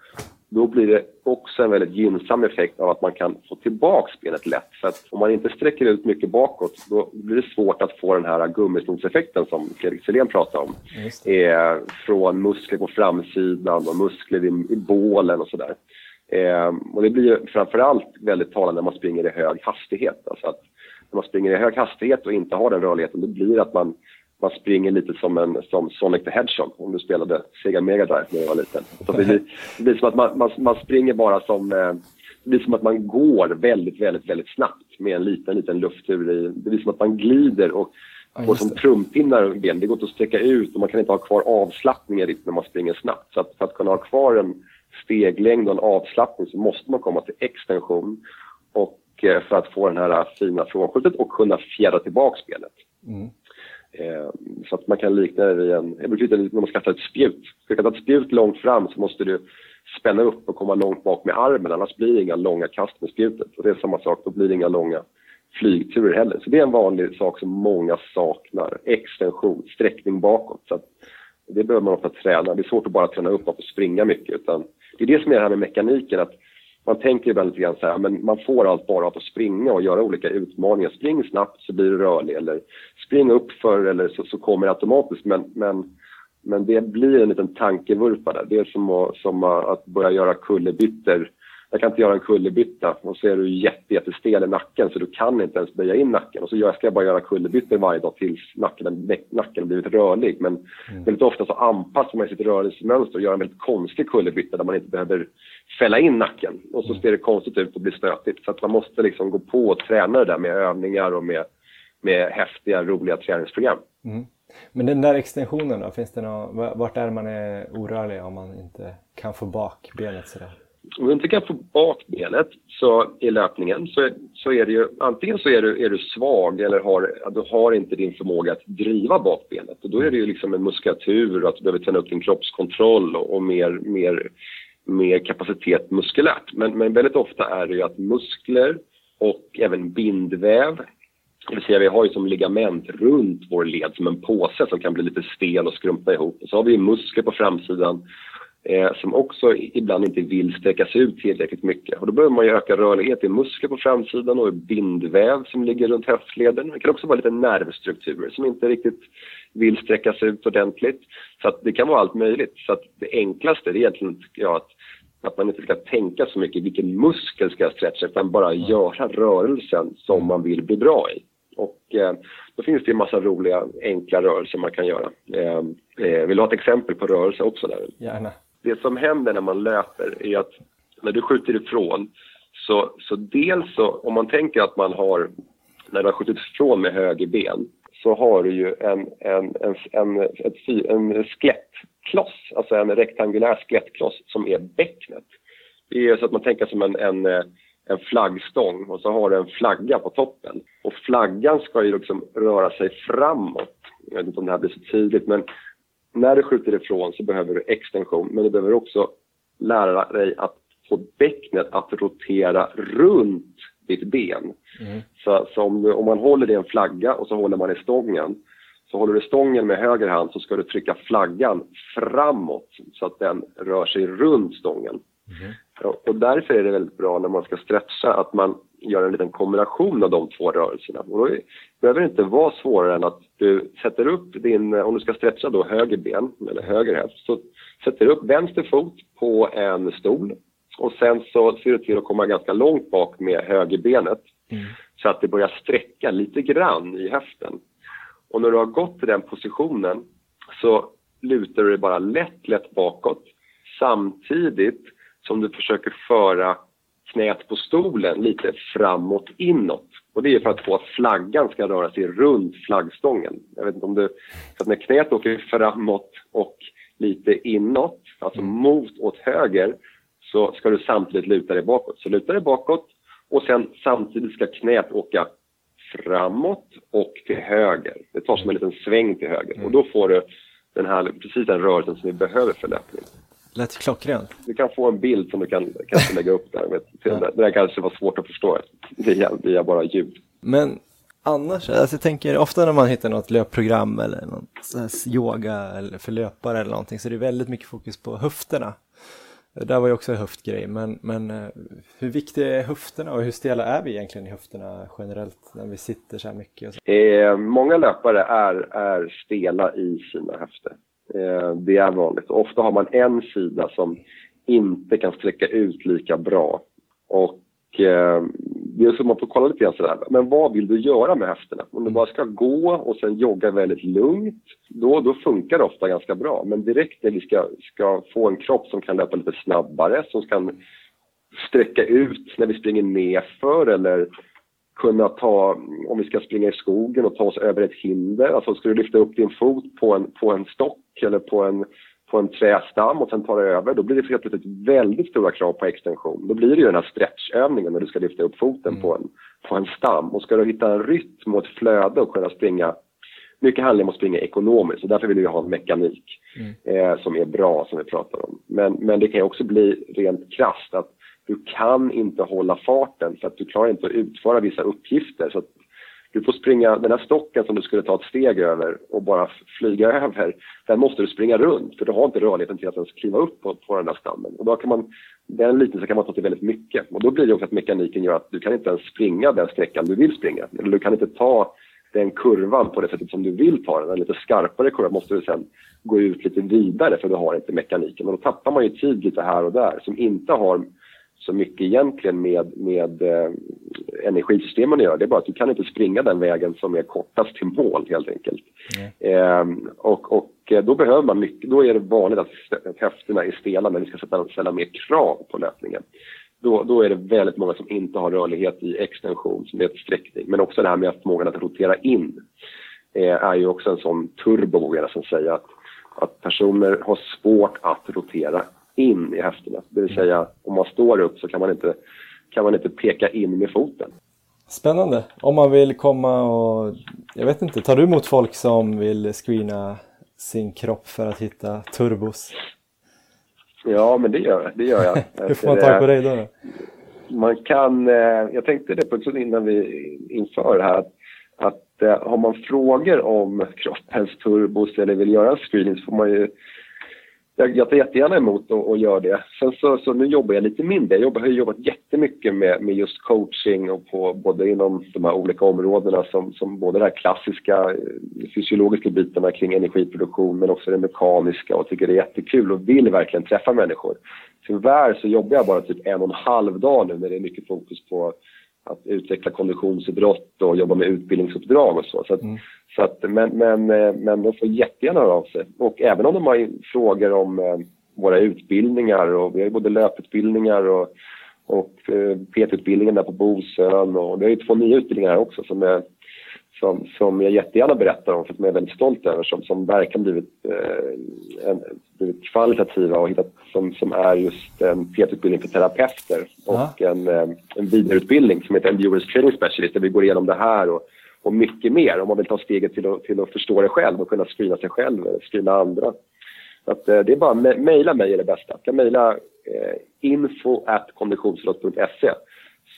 [SPEAKER 4] då blir det också en väldigt gynnsam effekt av att man kan få tillbaka benet lätt. För att om man inte sträcker ut mycket bakåt då blir det svårt att få den här gummisnodseffekten som Fredrik Selén pratade om. Eh, från muskler på framsidan och muskler i, i bålen och sådär. Eh, och det blir ju framförallt väldigt talande när man springer i hög hastighet. Alltså att när man springer i hög hastighet och inte har den rörligheten, då blir det att man man springer lite som, en, som Sonic the Hedgehog om du spelade Sega Mega Drive när jag var liten. Så det, blir, det blir som att man, man, man springer bara som... Eh, det blir som att man går väldigt, väldigt, väldigt snabbt med en liten, liten lufttur i. Det blir som att man glider och får ja, som trumpinnar i ben. Det går inte att sträcka ut och man kan inte ha kvar avslappningen riktigt när man springer snabbt. Så att för att kunna ha kvar en steglängd och en avslappning så måste man komma till extension och eh, för att få den här fina frånskjutet och kunna fjärra tillbaka spelet. Mm. Eh, så att man kan likna det vid en, jag brukar när man kastar ett spjut. Ska du kasta ett spjut långt fram så måste du spänna upp och komma långt bak med armen, annars blir det inga långa kast med spjutet. Och det är samma sak, då blir det inga långa flygturer heller. Så det är en vanlig sak som många saknar, extension, sträckning bakåt. Så det behöver man ofta träna. Det är svårt att bara träna upp och springa mycket, utan det är det som är det här med mekaniken, att man tänker ibland lite grann så här, men man får allt bara av att springa och göra olika utmaningar. Spring snabbt så blir du rörlig eller spring uppför eller så, så kommer det automatiskt. Men, men, men det blir en liten tankevurpa där. Det är som att, som att börja göra kullerbyttor jag kan inte göra en kullerbytta och så är du jätte, jättestel i nacken så du kan inte ens böja in nacken och så ska jag bara göra kullerbyttor varje dag tills nacken, nacken blivit rörlig. Men mm. väldigt ofta så anpassar man sitt rörelsemönster och gör en väldigt konstig kullerbytta där man inte behöver fälla in nacken och så mm. ser det konstigt ut och blir stötigt. Så att man måste liksom gå på och träna det där med övningar och med, med häftiga, roliga träningsprogram. Mm.
[SPEAKER 2] Men den där extensionen då, finns det någon, vart är man är orörlig om man inte kan få bak benet sådär?
[SPEAKER 4] Om du inte kan få bak benet så, i löpningen så, så är det ju antingen så är du, är du svag eller har, du har inte din förmåga att driva bak benet. Och då är det ju liksom en muskulatur och att du behöver träna upp din kroppskontroll och, och mer, mer, mer kapacitet muskulärt. Men, men väldigt ofta är det ju att muskler och även bindväv det vill säga vi har ju som ligament runt vår led som en påse som kan bli lite stel och skrumpa ihop. Och så har vi muskler på framsidan eh, som också ibland inte vill sträckas ut tillräckligt mycket. Och då behöver man ju öka rörlighet i muskler på framsidan och i bindväv som ligger runt höftleden. Det kan också vara lite nervstrukturer som inte riktigt vill sträckas ut ordentligt. Så att det kan vara allt möjligt. Så att det enklaste är egentligen ja, att att man inte ska tänka så mycket vilken muskel ska jag stretcha utan bara göra rörelsen som man vill bli bra i. Och eh, då finns det en massa roliga enkla rörelser man kan göra. Eh, eh, vill du ha ett exempel på rörelse också? Där?
[SPEAKER 2] Gärna
[SPEAKER 4] det som händer när man löper är att när du skjuter ifrån så, så dels så, om man tänker att man har, när du har skjutit ifrån med höger ben så har du ju en, en, en, en, ett, en skelettkloss, alltså en rektangulär skelettkloss som är bäcknet. Det är så att man tänker som en, en, en flaggstång och så har du en flagga på toppen. Och flaggan ska ju liksom röra sig framåt. Jag vet inte om det här blir så tydligt men när du skjuter ifrån så behöver du extension, men du behöver också lära dig att få bäcknet att rotera runt ditt ben. Mm. Så, så om, om, man håller i en flagga och så håller man i stången, så håller du stången med höger hand så ska du trycka flaggan framåt så att den rör sig runt stången. Mm. Och därför är det väldigt bra när man ska stretcha att man gör en liten kombination av de två rörelserna. Och då behöver det inte vara svårare än att du sätter upp din, om du ska stretcha då höger ben eller höger häst, så sätter du upp vänster fot på en stol och sen så ser du till att komma ganska långt bak med högerbenet mm. så att det börjar sträcka lite grann i höften. Och när du har gått till den positionen så lutar du dig bara lätt, lätt bakåt samtidigt som du försöker föra knät på stolen lite framåt inåt. Och det är för att få att flaggan ska röra sig runt flaggstången. Jag vet inte om du... Så att när knät åker framåt och lite inåt, alltså mm. mot åt höger, så ska du samtidigt luta dig bakåt. Så luta dig bakåt och sen samtidigt ska knät åka framåt och till höger. Det tar som en liten sväng till höger mm. och då får du den här, precis den rörelsen som vi behöver för löpning.
[SPEAKER 2] Lät klockrent.
[SPEAKER 4] Du kan få en bild som du kan kanske lägga upp där. Ja. Det där kanske var svårt att förstå via, via bara ljud.
[SPEAKER 2] Men annars, alltså jag tänker ofta när man hittar något löpprogram eller något yoga eller för löpare eller någonting så är det väldigt mycket fokus på höfterna. Det där var ju också en höftgrej, men, men eh, hur viktiga är höfterna och hur stela är vi egentligen i höfterna generellt när vi sitter så här mycket? Så?
[SPEAKER 4] Eh, många löpare är, är stela i sina höfter. Eh, det är vanligt. Ofta har man en sida som inte kan sträcka ut lika bra. Och eh, det är så man får kolla lite grann sådär, men vad vill du göra med höfterna? Om du bara ska gå och sen jogga väldigt lugnt, då, då funkar det ofta ganska bra. Men direkt när vi ska, ska få en kropp som kan löpa lite snabbare, som kan sträcka ut när vi springer nerför eller kunna ta, om vi ska springa i skogen och ta oss över ett hinder, alltså ska du lyfta upp din fot på en, på en stock eller på en, på en trästam och sen ta dig över, då blir det helt plötsligt väldigt stora krav på extension. Då blir det ju den här stretchövningen när du ska lyfta upp foten mm. på, en, på en stam. Och ska du hitta en rytm och ett flöde och kunna springa mycket handlar om att springa ekonomiskt och därför vill vi ha en mekanik mm. eh, som är bra, som vi pratar om. Men, men det kan ju också bli rent krasst att du kan inte hålla farten för att du klarar inte att utföra vissa uppgifter. Så du får springa, den här stocken som du skulle ta ett steg över och bara flyga över, den måste du springa runt för du har inte rörligheten till att ens kliva upp på, på den där stammen. Och då kan man, den liknelsen kan man ta till väldigt mycket. Och då blir det också att mekaniken gör att du kan inte ens springa den sträckan du vill springa. Eller du kan inte ta den kurvan på det sättet som du vill ta den. En lite skarpare kurva måste du sen gå ut lite vidare för du har inte mekaniken. Och då tappar man ju tid lite här och där som inte har så mycket egentligen med, med eh, energisystemen att göra. Det är bara att du kan inte springa den vägen som är kortast till mål helt enkelt. Eh, och, och eh, då behöver man mycket, då är det vanligt att höfterna är stela när vi ska sätta, ställa mer krav på löpningen. Då, då är det väldigt många som inte har rörlighet i extension, som heter sträckning. Men också det här med förmågan att rotera in eh, är ju också en sån turbo, vågar jag nästan säga. Att, att personer har svårt att rotera in i höfterna. Det vill säga om man står upp så kan man inte, kan man inte peka in med foten.
[SPEAKER 2] Spännande. Om man vill komma och, jag vet inte, tar du emot folk som vill screena sin kropp för att hitta turbos?
[SPEAKER 4] Ja, men det gör, det gör jag. (laughs)
[SPEAKER 2] Hur får man tag på dig då?
[SPEAKER 4] Man kan, eh, jag tänkte det på innan vi inför det här, att, att eh, har man frågor om kroppens turbos eller vill göra en screening så får man ju jag, jag tar jättegärna emot och, och gör det. Sen så, så nu jobbar jag lite mindre. Jag jobbar, har jobbat jättemycket med, med just coaching och på, både inom de här olika områdena som, som både de här klassiska eh, fysiologiska bitarna kring energiproduktion men också det mekaniska och tycker det är jättekul och vill verkligen träffa människor. Tyvärr så jobbar jag bara typ en och en halv dag nu när det är mycket fokus på att utveckla konditionsidrott och jobba med utbildningsuppdrag och så. så, att, mm. så att, men, men, eh, men de får jättegärna höra av sig. Och även om de har frågor om eh, våra utbildningar och vi har ju både löputbildningar och, och eh, PT-utbildningen där på Bosön och vi har ju två nya utbildningar här också som är som, som jag jättegärna berättar om för som jag är väldigt stolt över som, som verkligen blivit, eh, en, blivit kvalitativa och hittat som, som är just en PT-utbildning för terapeuter och en, eh, en vidareutbildning som heter Endurance Training Specialist där vi går igenom det här och, och mycket mer om man vill ta steget till att, till att förstå det själv och kunna screena sig själv eller screena andra. Så att, eh, det är bara att mejla mig är det bästa. Jag kan mejla eh, info at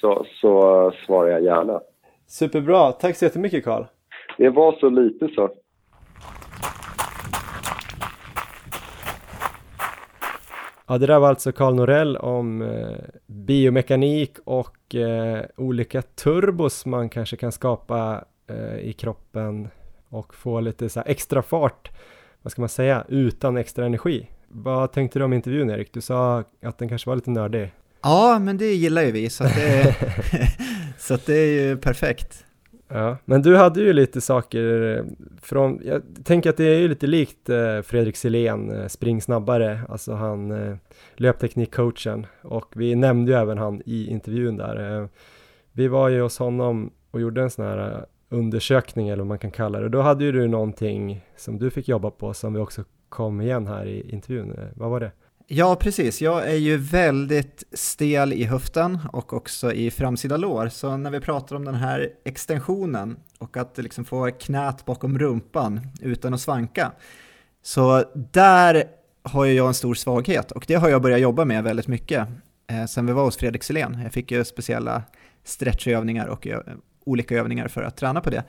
[SPEAKER 4] så, så svarar jag gärna.
[SPEAKER 2] Superbra, tack så jättemycket Karl.
[SPEAKER 4] Det var så lite så.
[SPEAKER 2] Ja, det där var alltså Karl Norell om eh, biomekanik och eh, olika turbos man kanske kan skapa eh, i kroppen och få lite så extra fart, vad ska man säga, utan extra energi. Vad tänkte du om intervjun Erik? Du sa att den kanske var lite nördig.
[SPEAKER 3] Ja, men det gillar ju vi, så, det, (laughs) (laughs) så det är ju perfekt.
[SPEAKER 2] Ja, men du hade ju lite saker eh, från, jag tänker att det är ju lite likt eh, Fredrik Silén, eh, spring snabbare, alltså han löpteknikcoachen och vi nämnde ju även han i intervjun där. Vi var ju hos honom och gjorde en sån här undersökning eller vad man kan kalla det. Då hade ju du någonting som du fick jobba på som vi också kom igen här i intervjun. Vad var det?
[SPEAKER 3] Ja, precis. Jag är ju väldigt stel i höften och också i framsida lår. Så när vi pratar om den här extensionen och att liksom få knät bakom rumpan utan att svanka. Så där har jag en stor svaghet och det har jag börjat jobba med väldigt mycket eh, sen vi var hos Fredrik Selén. Jag fick ju speciella stretchövningar och olika övningar för att träna på det.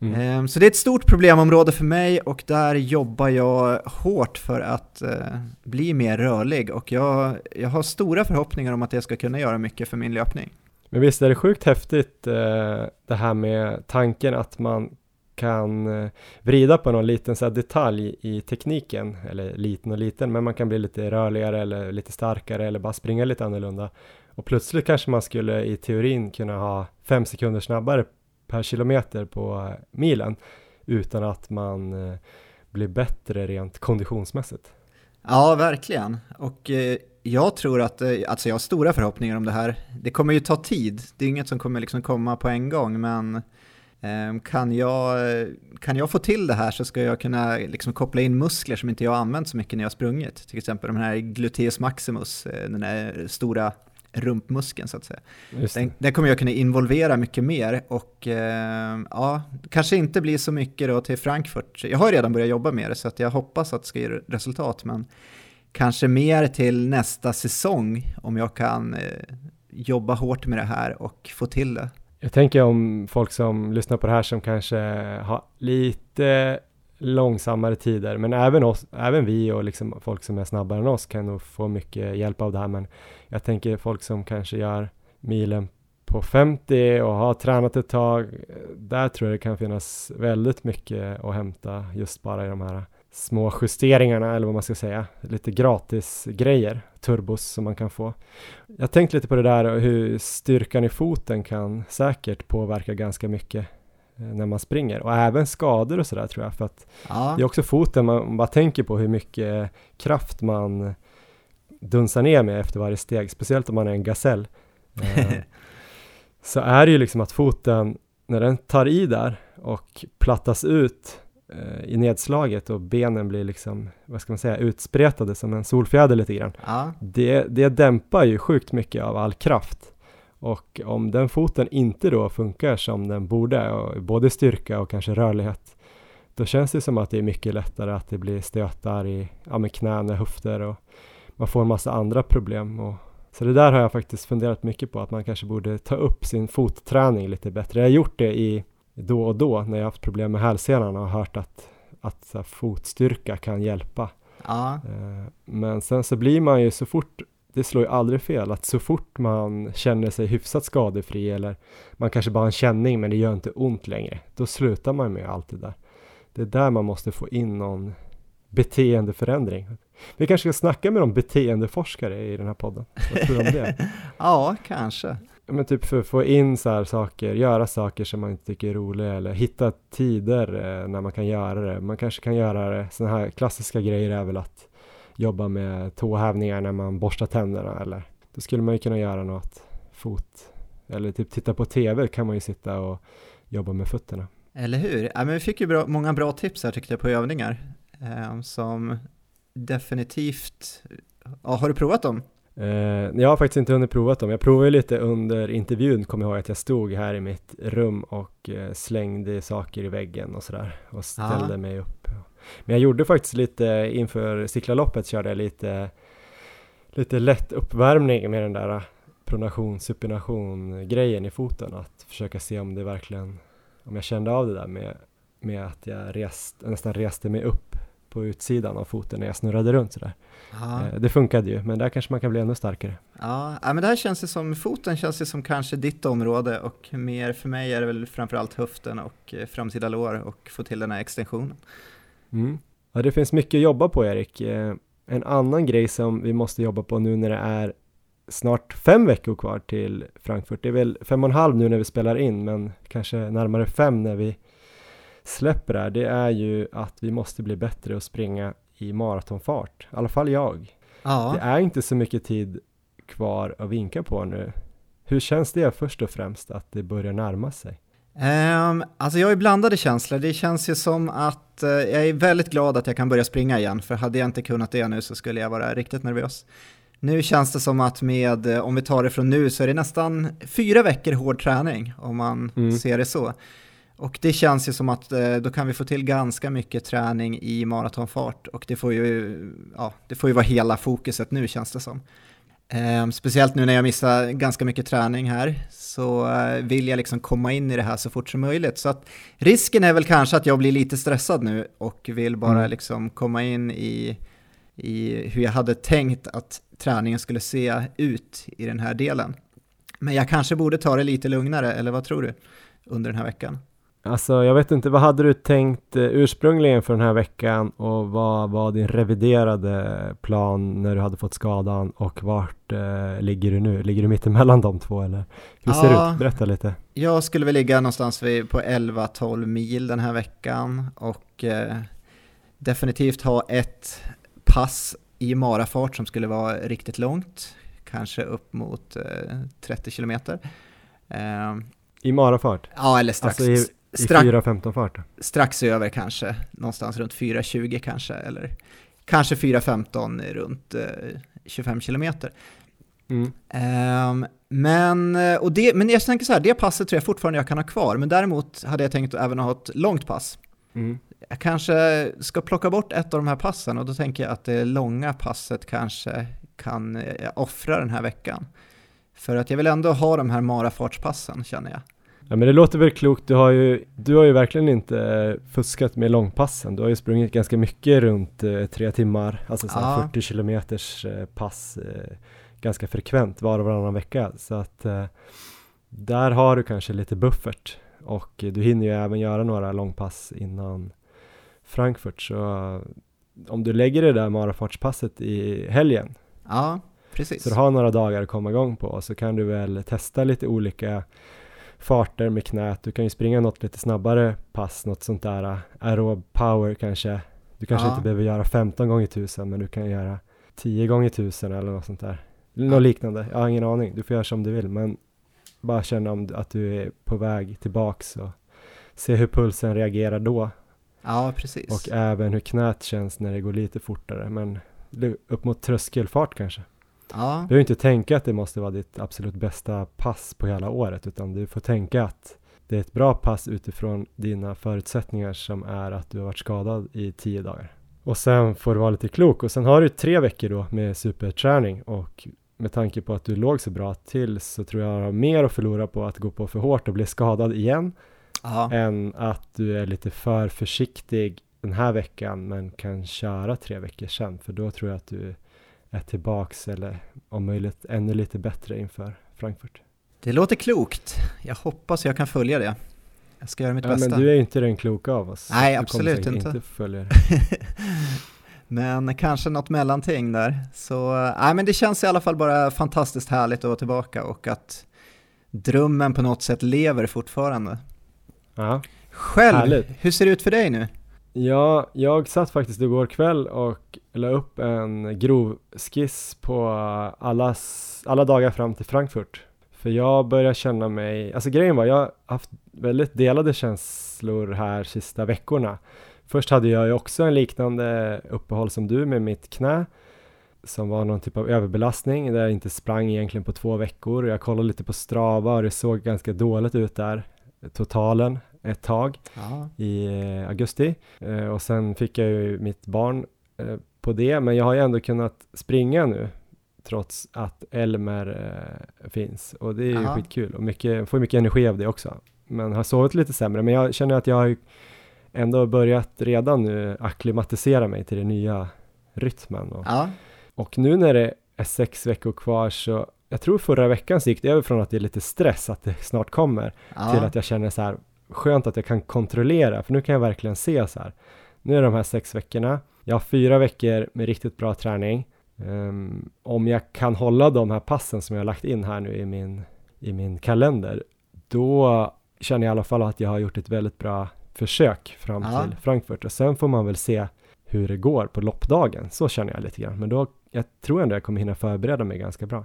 [SPEAKER 3] Mm. Ehm, så det är ett stort problemområde för mig och där jobbar jag hårt för att uh, bli mer rörlig och jag, jag har stora förhoppningar om att jag ska kunna göra mycket för min löpning.
[SPEAKER 2] Men visst är det sjukt häftigt uh, det här med tanken att man kan uh, vrida på någon liten så detalj i tekniken, eller liten och liten, men man kan bli lite rörligare eller lite starkare eller bara springa lite annorlunda. Och plötsligt kanske man skulle i teorin kunna ha fem sekunder snabbare per kilometer på eh, milen utan att man eh, blir bättre rent konditionsmässigt.
[SPEAKER 3] Ja, verkligen. Och eh, jag tror att, eh, alltså jag har stora förhoppningar om det här. Det kommer ju ta tid, det är inget som kommer liksom komma på en gång, men kan jag, kan jag få till det här så ska jag kunna liksom koppla in muskler som inte jag har använt så mycket när jag har sprungit. Till exempel de här gluteus maximus, den här stora rumpmuskeln så att säga. Den, den, kommer jag kunna involvera mycket mer och eh, ja, kanske inte blir så mycket då till Frankfurt. Jag har redan börjat jobba med det så att jag hoppas att det ska ge resultat men kanske mer till nästa säsong om jag kan eh, jobba hårt med det här och få till det.
[SPEAKER 2] Jag tänker om folk som lyssnar på det här som kanske har lite långsammare tider, men även, oss, även vi och liksom folk som är snabbare än oss kan nog få mycket hjälp av det här. Men jag tänker folk som kanske gör milen på 50 och har tränat ett tag, där tror jag det kan finnas väldigt mycket att hämta just bara i de här små justeringarna eller vad man ska säga, lite gratis grejer, turbos som man kan få. Jag tänkte lite på det där och hur styrkan i foten kan säkert påverka ganska mycket när man springer och även skador och sådär tror jag för att ja. det är också foten man bara tänker på hur mycket kraft man dunsar ner med efter varje steg, speciellt om man är en gasell. (laughs) Eh, så är det ju liksom att foten, när den tar i där och plattas ut eh, i nedslaget och benen blir liksom, vad ska man säga, utspretade som en solfjäder lite grann. Ja. Det, det dämpar ju sjukt mycket av all kraft. Och om den foten inte då funkar som den borde, både styrka och kanske rörlighet, då känns det som att det är mycket lättare att det blir stötar i ja, med knän och höfter och man får en massa andra problem. Och, så det där har jag faktiskt funderat mycket på, att man kanske borde ta upp sin fotträning lite bättre. Jag har gjort det i då och då när jag haft problem med hälsenan och hört att, att så fotstyrka kan hjälpa. Ja. Eh, men sen så blir man ju så fort det slår ju aldrig fel att så fort man känner sig hyfsat skadefri eller man kanske bara har en känning men det gör inte ont längre, då slutar man med allt det där. Det är där man måste få in någon beteendeförändring. Vi kanske ska snacka med någon beteendeforskare i den här podden. Vad tror du om det? (laughs)
[SPEAKER 3] ja, kanske.
[SPEAKER 2] Men typ för att få in så här saker, göra saker som man inte tycker är roliga eller hitta tider eh, när man kan göra det. Man kanske kan göra det, sådana här klassiska grejer är väl att jobba med tåhävningar när man borstar tänderna eller då skulle man ju kunna göra något fot eller typ titta på tv kan man ju sitta och jobba med fötterna.
[SPEAKER 3] Eller hur? Ja, men vi fick ju bra, många bra tips här tyckte jag på övningar eh, som definitivt, ja, har du provat dem?
[SPEAKER 2] Eh, jag har faktiskt inte hunnit prova dem. Jag provade lite under intervjun, kom jag ihåg att jag stod här i mitt rum och eh, slängde saker i väggen och sådär och ställde ja. mig upp men jag gjorde faktiskt lite inför Siklaloppet körde jag lite lite lätt uppvärmning med den där pronation, supination grejen i foten att försöka se om det verkligen om jag kände av det där med, med att jag rest, nästan reste mig upp på utsidan av foten när jag snurrade runt sådär. Eh, det funkade ju, men där kanske man kan bli ännu starkare.
[SPEAKER 3] Ja, men det här känns det som, foten känns det som kanske ditt område och mer för mig är det väl framförallt höften och eh, framsida lår och få till den här extensionen.
[SPEAKER 2] Mm. Ja, det finns mycket att jobba på Erik. Eh, en annan grej som vi måste jobba på nu när det är snart fem veckor kvar till Frankfurt. Det är väl fem och en halv nu när vi spelar in, men kanske närmare fem när vi släpper det här. Det är ju att vi måste bli bättre att springa i maratonfart, i alla fall jag.
[SPEAKER 3] Ja.
[SPEAKER 2] Det är inte så mycket tid kvar att vinka på nu. Hur känns det först och främst att det börjar närma sig?
[SPEAKER 3] Um, alltså jag har ju blandade känslor. Det känns ju som att uh, jag är väldigt glad att jag kan börja springa igen, för hade jag inte kunnat det nu så skulle jag vara riktigt nervös. Nu känns det som att med, eh, om vi tar det från nu, så är det nästan fyra veckor hård träning, om man
[SPEAKER 2] Mm.
[SPEAKER 3] ser det så. Och det känns ju som att eh, då kan vi få till ganska mycket träning i maratonfart och det får ju, ja, det får ju vara hela fokuset nu känns det som. Eh, speciellt nu när jag missar ganska mycket träning här så eh, vill jag liksom komma in i det här så fort som möjligt. Så att risken är väl kanske att jag blir lite stressad nu och vill bara
[SPEAKER 2] Mm.
[SPEAKER 3] liksom komma in i, i hur jag hade tänkt att träningen skulle se ut i den här delen. Men jag kanske borde ta det lite lugnare, eller vad tror du, under den här veckan?
[SPEAKER 2] Alltså, jag vet inte, vad hade du tänkt eh, ursprungligen för den här veckan och vad var din reviderade plan när du hade fått skadan och vart eh, ligger du nu? Ligger du mitt emellan de två eller? Hur ser det ut? Berätta lite.
[SPEAKER 3] Jag skulle väl ligga någonstans vid, på 11-12 mil den här veckan och eh, definitivt ha ett pass i marafart som skulle vara riktigt långt, kanske upp mot eh, 30 kilometer. Eh,
[SPEAKER 2] I marafart?
[SPEAKER 3] ja, eller strax,
[SPEAKER 2] Alltså i, i
[SPEAKER 3] strax,
[SPEAKER 2] 4.15 fart?
[SPEAKER 3] strax över kanske, någonstans runt 4.20 kanske, eller kanske 4.15 runt eh, 25 kilometer.
[SPEAKER 2] Mm.
[SPEAKER 3] Ehm, men, eh, och det, men jag tänker så här, det passet tror jag fortfarande jag kan ha kvar, men däremot hade jag tänkt att även ha ett långt pass.
[SPEAKER 2] Mm.
[SPEAKER 3] Jag kanske ska plocka bort ett av de här passen och då tänker jag att det långa passet kanske kan eh, offra den här veckan. För att jag vill ändå ha de här marafartspassen känner jag.
[SPEAKER 2] Ja men det låter väl klokt, du har ju, du har ju verkligen inte eh, fuskat med långpassen. Du har ju sprungit ganska mycket runt eh, tre timmar, alltså så
[SPEAKER 3] Ja.
[SPEAKER 2] 40 kilometers eh, pass eh, ganska frekvent var och varannan vecka. Så att eh, där har du kanske lite buffert och eh, du hinner ju även göra några långpass innan Frankfurt. Så om du lägger det där marafartspasset i helgen
[SPEAKER 3] Ja, precis.
[SPEAKER 2] så du har några dagar att komma igång på så kan du väl testa lite olika farter med knät. Du kan ju springa något lite snabbare pass, något sånt där uh, aerob power kanske. Du kanske
[SPEAKER 3] Ja.
[SPEAKER 2] inte behöver göra 15 gånger 1000 men du kan göra 10 gånger 1000 eller något sånt där. Något liknande, jag har ingen aning. Du får göra som du vill men bara känna om, att du är på väg tillbaks och se hur pulsen reagerar då
[SPEAKER 3] Ja, precis.
[SPEAKER 2] och även hur knät känns när det går lite fortare men upp mot tröskelfart kanske.
[SPEAKER 3] Ja,
[SPEAKER 2] Du behöver inte tänka att det måste vara ditt absolut bästa pass på hela året utan du får tänka att det är ett bra pass utifrån dina förutsättningar som är att du har varit skadad i tio dagar. Och sen får du vara lite klok och sen har du tre veckor då med superträning och med tanke på att du låg så bra till så tror jag har mer att förlora på att gå på för hårt och bli skadad igen
[SPEAKER 3] ja.
[SPEAKER 2] än att du är lite för försiktig den här veckan men kan köra tre veckor sen för då tror jag att du är tillbaks eller om möjligt ännu lite bättre inför Frankfurt.
[SPEAKER 3] Det låter klokt. Jag hoppas jag kan följa det. Jag ska göra mitt
[SPEAKER 2] Ja,
[SPEAKER 3] bästa.
[SPEAKER 2] men du är ju inte den kloka av oss.
[SPEAKER 3] Nej,
[SPEAKER 2] Du
[SPEAKER 3] absolut inte.
[SPEAKER 2] inte följa det. (laughs)
[SPEAKER 3] men kanske något mellanting där. Så nej, men det känns i alla fall bara fantastiskt härligt att vara tillbaka och att drömmen på något sätt lever fortfarande.
[SPEAKER 2] Ja.
[SPEAKER 3] Själv,
[SPEAKER 2] Härligt.
[SPEAKER 3] hur ser det ut för dig nu?
[SPEAKER 2] Ja, jag satt faktiskt igår kväll och la upp en grov skiss på allas, alla dagar fram till Frankfurt. För jag börjar känna mig, alltså grejen var jag har haft väldigt delade känslor här sista veckorna. Först hade jag ju också en liknande uppehåll som du med mitt knä som var någon typ av överbelastning där jag inte sprang egentligen på två veckor. Jag kollade lite på Strava och det såg ganska dåligt ut där, totalen, ett tag
[SPEAKER 3] Ja,
[SPEAKER 2] i eh, augusti. Eh, och sen fick jag ju mitt barn eh, på det. Men jag har ju ändå kunnat springa nu trots att Elmer finns. Och det är ju
[SPEAKER 3] Ja.
[SPEAKER 2] skitkul. Och mycket, får mycket energi av det också. Men har sovit lite sämre. Men jag känner att jag har ändå börjat redan nu akklimatisera mig till den nya rytmen. Och,
[SPEAKER 3] ja,
[SPEAKER 2] och nu när det är sex veckor kvar så jag tror förra veckan så gick det över från att det är lite stress att det snart kommer
[SPEAKER 3] ja.
[SPEAKER 2] till att jag känner så här skönt att jag kan kontrollera för nu kan jag verkligen se så här nu är de här sex veckorna jag har fyra veckor med riktigt bra träning Um, om jag kan hålla de här passen som jag har lagt in här nu i min, i min kalender, då känner jag i alla fall att jag har gjort ett väldigt bra försök fram ja. till Frankfurt och sen får man väl se hur det går på loppdagen. Så känner jag lite grann, men då jag tror ändå jag kommer hinna förbereda mig ganska bra.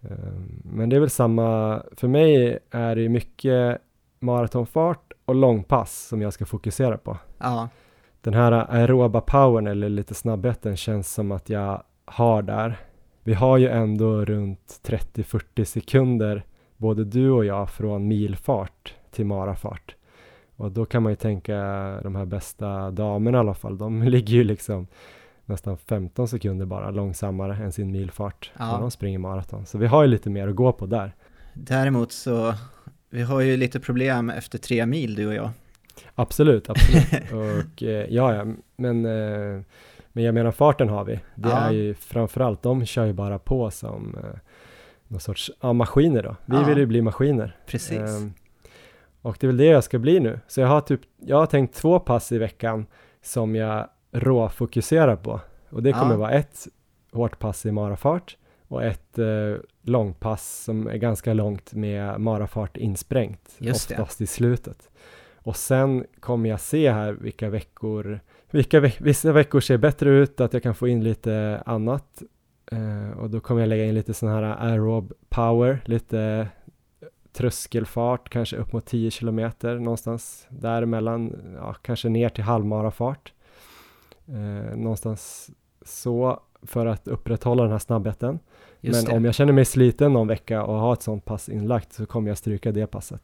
[SPEAKER 2] Um, men det är väl samma, för mig är det mycket maratonfart och långpass som jag ska fokusera på.
[SPEAKER 3] Ja.
[SPEAKER 2] Den här aeroba powern eller lite snabbheten känns som att jag har där. Vi har ju ändå runt 30-40 sekunder, både du och jag, från milfart till marafart. Och då kan man ju tänka de här bästa damerna i alla fall, de (laughs) ligger ju liksom nästan 15 sekunder bara långsammare än sin milfart ja. när de springer maraton. Så vi har ju lite mer att gå på där.
[SPEAKER 3] Däremot så, vi har ju lite problem efter tre mil du och jag.
[SPEAKER 2] Absolut, absolut. (laughs) och eh, ja, ja, men eh, men jag menar farten har vi. Det ja. är ju framförallt, de kör ju bara på som eh, någon sorts, ja maskiner då. Vi ja. vill ju bli maskiner.
[SPEAKER 3] Precis. Um,
[SPEAKER 2] och det är väl det jag ska bli nu. Så jag har typ, jag har tänkt två pass i veckan som jag råfokuserar på. Och det kommer ja. vara ett hårt pass i marafart och ett eh, långpass som är ganska långt med marafart insprängt, Just oftast det. i slutet. Och sen kommer jag se här vilka veckor vilka ve vissa veckor ser bättre ut, att jag kan få in lite annat. Uh, och då kommer jag lägga in lite sån här aerob power, lite tröskelfart, kanske upp mot 10 kilometer någonstans däremellan, ja, kanske ner till halvmarafart. Uh, någonstans så för att upprätthålla den här snabbheten. Just Men det. om jag känner mig sliten någon vecka och har ett sånt pass inlagt så kommer jag stryka det passet.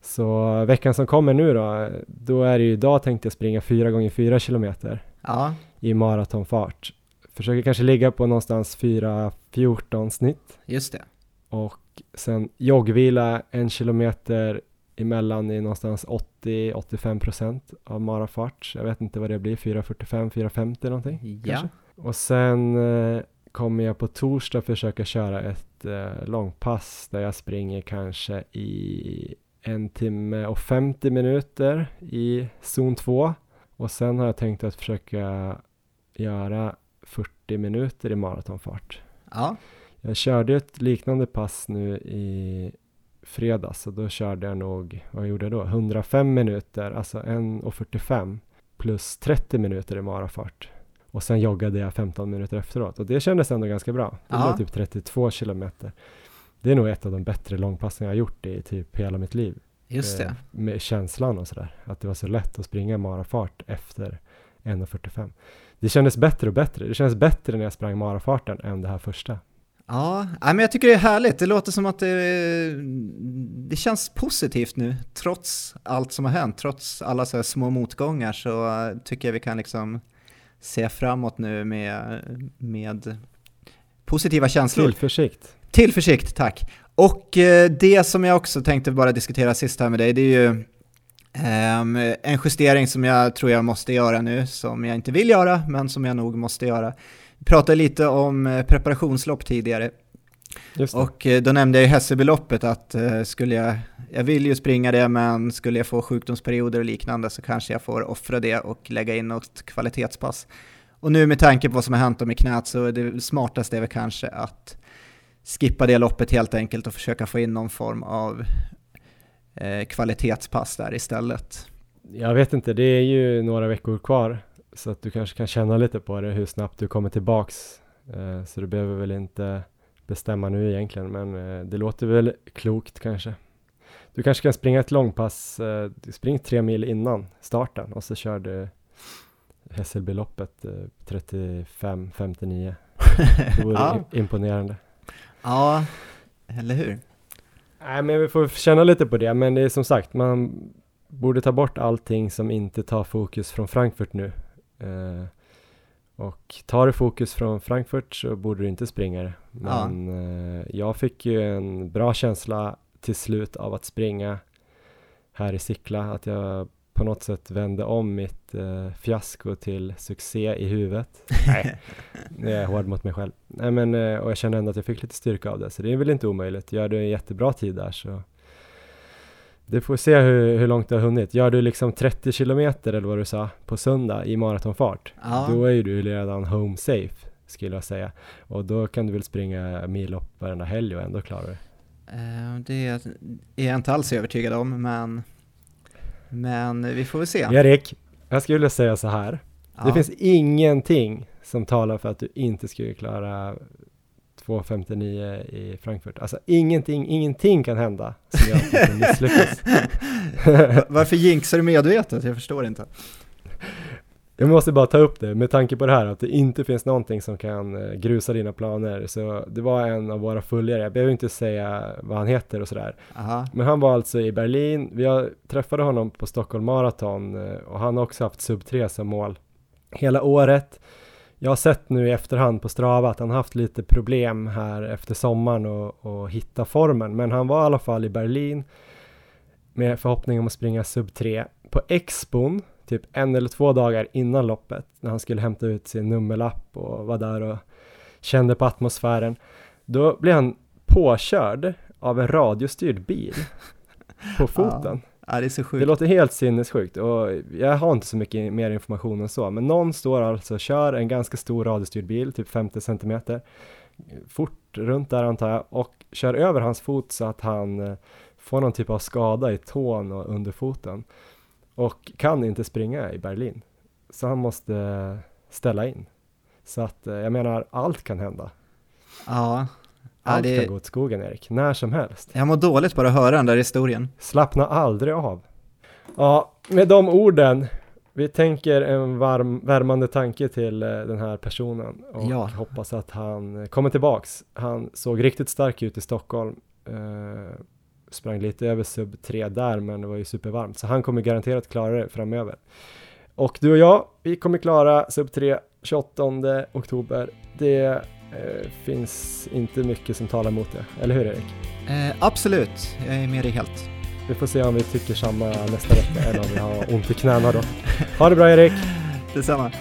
[SPEAKER 2] Så veckan som kommer nu då, då är det ju idag tänkte jag springa 4 gånger 4 kilometer
[SPEAKER 3] ja.
[SPEAKER 2] i maratonfart. Försöker kanske ligga på någonstans 4.14 snitt.
[SPEAKER 3] Just det.
[SPEAKER 2] Och sen joggvila en kilometer emellan i någonstans 80-85 procent av marafart. Jag vet inte vad det blir, 4.45, 4.50 någonting.
[SPEAKER 3] Ja.
[SPEAKER 2] Kanske. Och sen eh, kommer jag på torsdag försöka köra ett eh, långpass där jag springer kanske i en timme och 50 minuter i zon 2 och sen har jag tänkt att försöka göra 40 minuter i maratonfart.
[SPEAKER 3] Ja.
[SPEAKER 2] Jag körde ett liknande pass nu i fredags och då körde jag nog, vad gjorde jag då? 105 minuter, alltså 1.45 plus 30 minuter i marafart. Och sen joggade jag 15 minuter efteråt och det kändes ändå ganska bra. Det var typ 32 kilometer. Det är nog ett av de bättre långpassen jag har gjort i typ hela mitt liv.
[SPEAKER 3] Just det.
[SPEAKER 2] Eh, med känslan och sådär. Att det var så lätt att springa marafart efter 1.45. Det kändes bättre och bättre. Det kändes bättre när jag sprang marafarten än det här första.
[SPEAKER 3] Ja, men jag tycker det är härligt. Det låter som att det, det känns positivt nu, trots allt som har hänt, trots alla så små motgångar så tycker jag vi kan liksom se framåt nu med, med positiva känslor.
[SPEAKER 2] Tillförsikt.
[SPEAKER 3] Tillförsikt, tack. Och eh, det som jag också tänkte bara diskutera sist här med dig, det är ju Um, en justering som jag tror jag måste göra nu, som jag inte vill göra, men som jag nog måste göra. Vi pratade lite om eh, preparationslopp tidigare. Och uh, då nämnde jag i Hässelbyloppet att uh, skulle jag, jag vill ju springa det, men skulle jag få sjukdomsperioder och liknande så kanske jag får offra det och lägga in något kvalitetspass. Och nu med tanke på vad som har hänt om i knät så är det smartaste är väl kanske att skippa det loppet helt enkelt och försöka få in någon form av eh, kvalitetspass där istället.
[SPEAKER 2] Jag vet inte, det är ju några veckor kvar så att du kanske kan känna lite på det hur snabbt du kommer tillbaks. Eh, så du behöver väl inte bestämma nu egentligen, men eh, det låter väl klokt kanske. Du kanske kan springa ett långpass, eh, spring tre mil innan starten och så kör du Hässelbyloppet 35-59. (laughs) Det vore ja. imponerande.
[SPEAKER 3] Ja, eller hur?
[SPEAKER 2] Nej, men vi får känna lite på det, men det är som sagt, man borde ta bort allting som inte tar fokus från Frankfurt nu. Och tar du fokus från Frankfurt så borde du inte springa det. Men ja. eh, jag fick ju en bra känsla till slut av att springa här i Sickla, att jag på något sätt vände om mitt eh, fiasko till succé i huvudet. Nej, (laughs) det är hård mot mig själv. Nej, men, eh, och jag kände ändå att jag fick lite styrka av det, så det är väl inte omöjligt. Gör du en jättebra tid där så du får se hur, hur långt du har hunnit. Gör du liksom 30 kilometer eller vad du sa på söndag i maratonfart, ja. då är ju du redan home safe. skulle jag säga. Och då kan du väl springa millopp varenda helg och ändå klara det.
[SPEAKER 3] Eh, det är jag inte alls övertygad om, men, men vi får väl se.
[SPEAKER 2] Erik, jag skulle säga så här.
[SPEAKER 3] Ja.
[SPEAKER 2] Det finns ingenting som talar för att du inte skulle klara 2.59 i Frankfurt. Alltså ingenting, ingenting kan hända som gör att du misslyckas. (laughs)
[SPEAKER 3] Varför jinxar du medvetet? Jag förstår inte.
[SPEAKER 2] Jag måste bara ta upp det med tanke på det här att det inte finns någonting som kan eh, grusa dina planer. Så det var en av våra följare, jag behöver inte säga vad han heter och sådär.
[SPEAKER 3] Aha.
[SPEAKER 2] Men han var alltså i Berlin, vi träffade honom på Stockholm Marathon eh, och han har också haft sub 3 som mål hela året. Jag har sett nu i efterhand på Strava att han haft lite problem här efter sommaren och, och hitta formen. Men han var i alla fall i Berlin med förhoppning om att springa sub 3 på Expon, typ en eller två dagar innan loppet när han skulle hämta ut sin nummerlapp och var där och kände på atmosfären. Då blev han påkörd av en radiostyrd bil på (laughs) foten.
[SPEAKER 3] Ja, det är så
[SPEAKER 2] Det
[SPEAKER 3] sjukt.
[SPEAKER 2] låter helt sinnessjukt och jag har inte så mycket mer information än så, men någon står alltså och kör en ganska stor radiostyrd bil, typ 50 centimeter, fort runt där antar jag, och kör över hans fot så att han eh, får någon typ av skada i tån och under foten och kan inte springa i Berlin. Så han måste ställa in. Så att eh, jag menar, allt kan hända.
[SPEAKER 3] Ja. Ja,
[SPEAKER 2] Allt
[SPEAKER 3] det,
[SPEAKER 2] kan gå åt skogen Erik, när som helst.
[SPEAKER 3] jag mår dåligt bara att höra den där historien.
[SPEAKER 2] Slappna aldrig av. Ja, med de orden, vi tänker en varm, värmande tanke till eh, den här personen och
[SPEAKER 3] Ja.
[SPEAKER 2] hoppas att han kommer tillbaks. Han såg riktigt stark ut i Stockholm. Eh, sprang lite över sub 3 där, men det var ju supervarmt, så han kommer garanterat klara det framöver. Och du och jag, vi kommer klara sub 3 28 oktober. Det eh, finns inte mycket som talar emot det, eller hur Erik?
[SPEAKER 3] Eh, absolut, jag är med dig helt.
[SPEAKER 2] Vi får se om vi tycker samma nästa vecka eller om vi har ont i knäna då. Ha det bra Erik! (laughs)
[SPEAKER 3] Detsamma.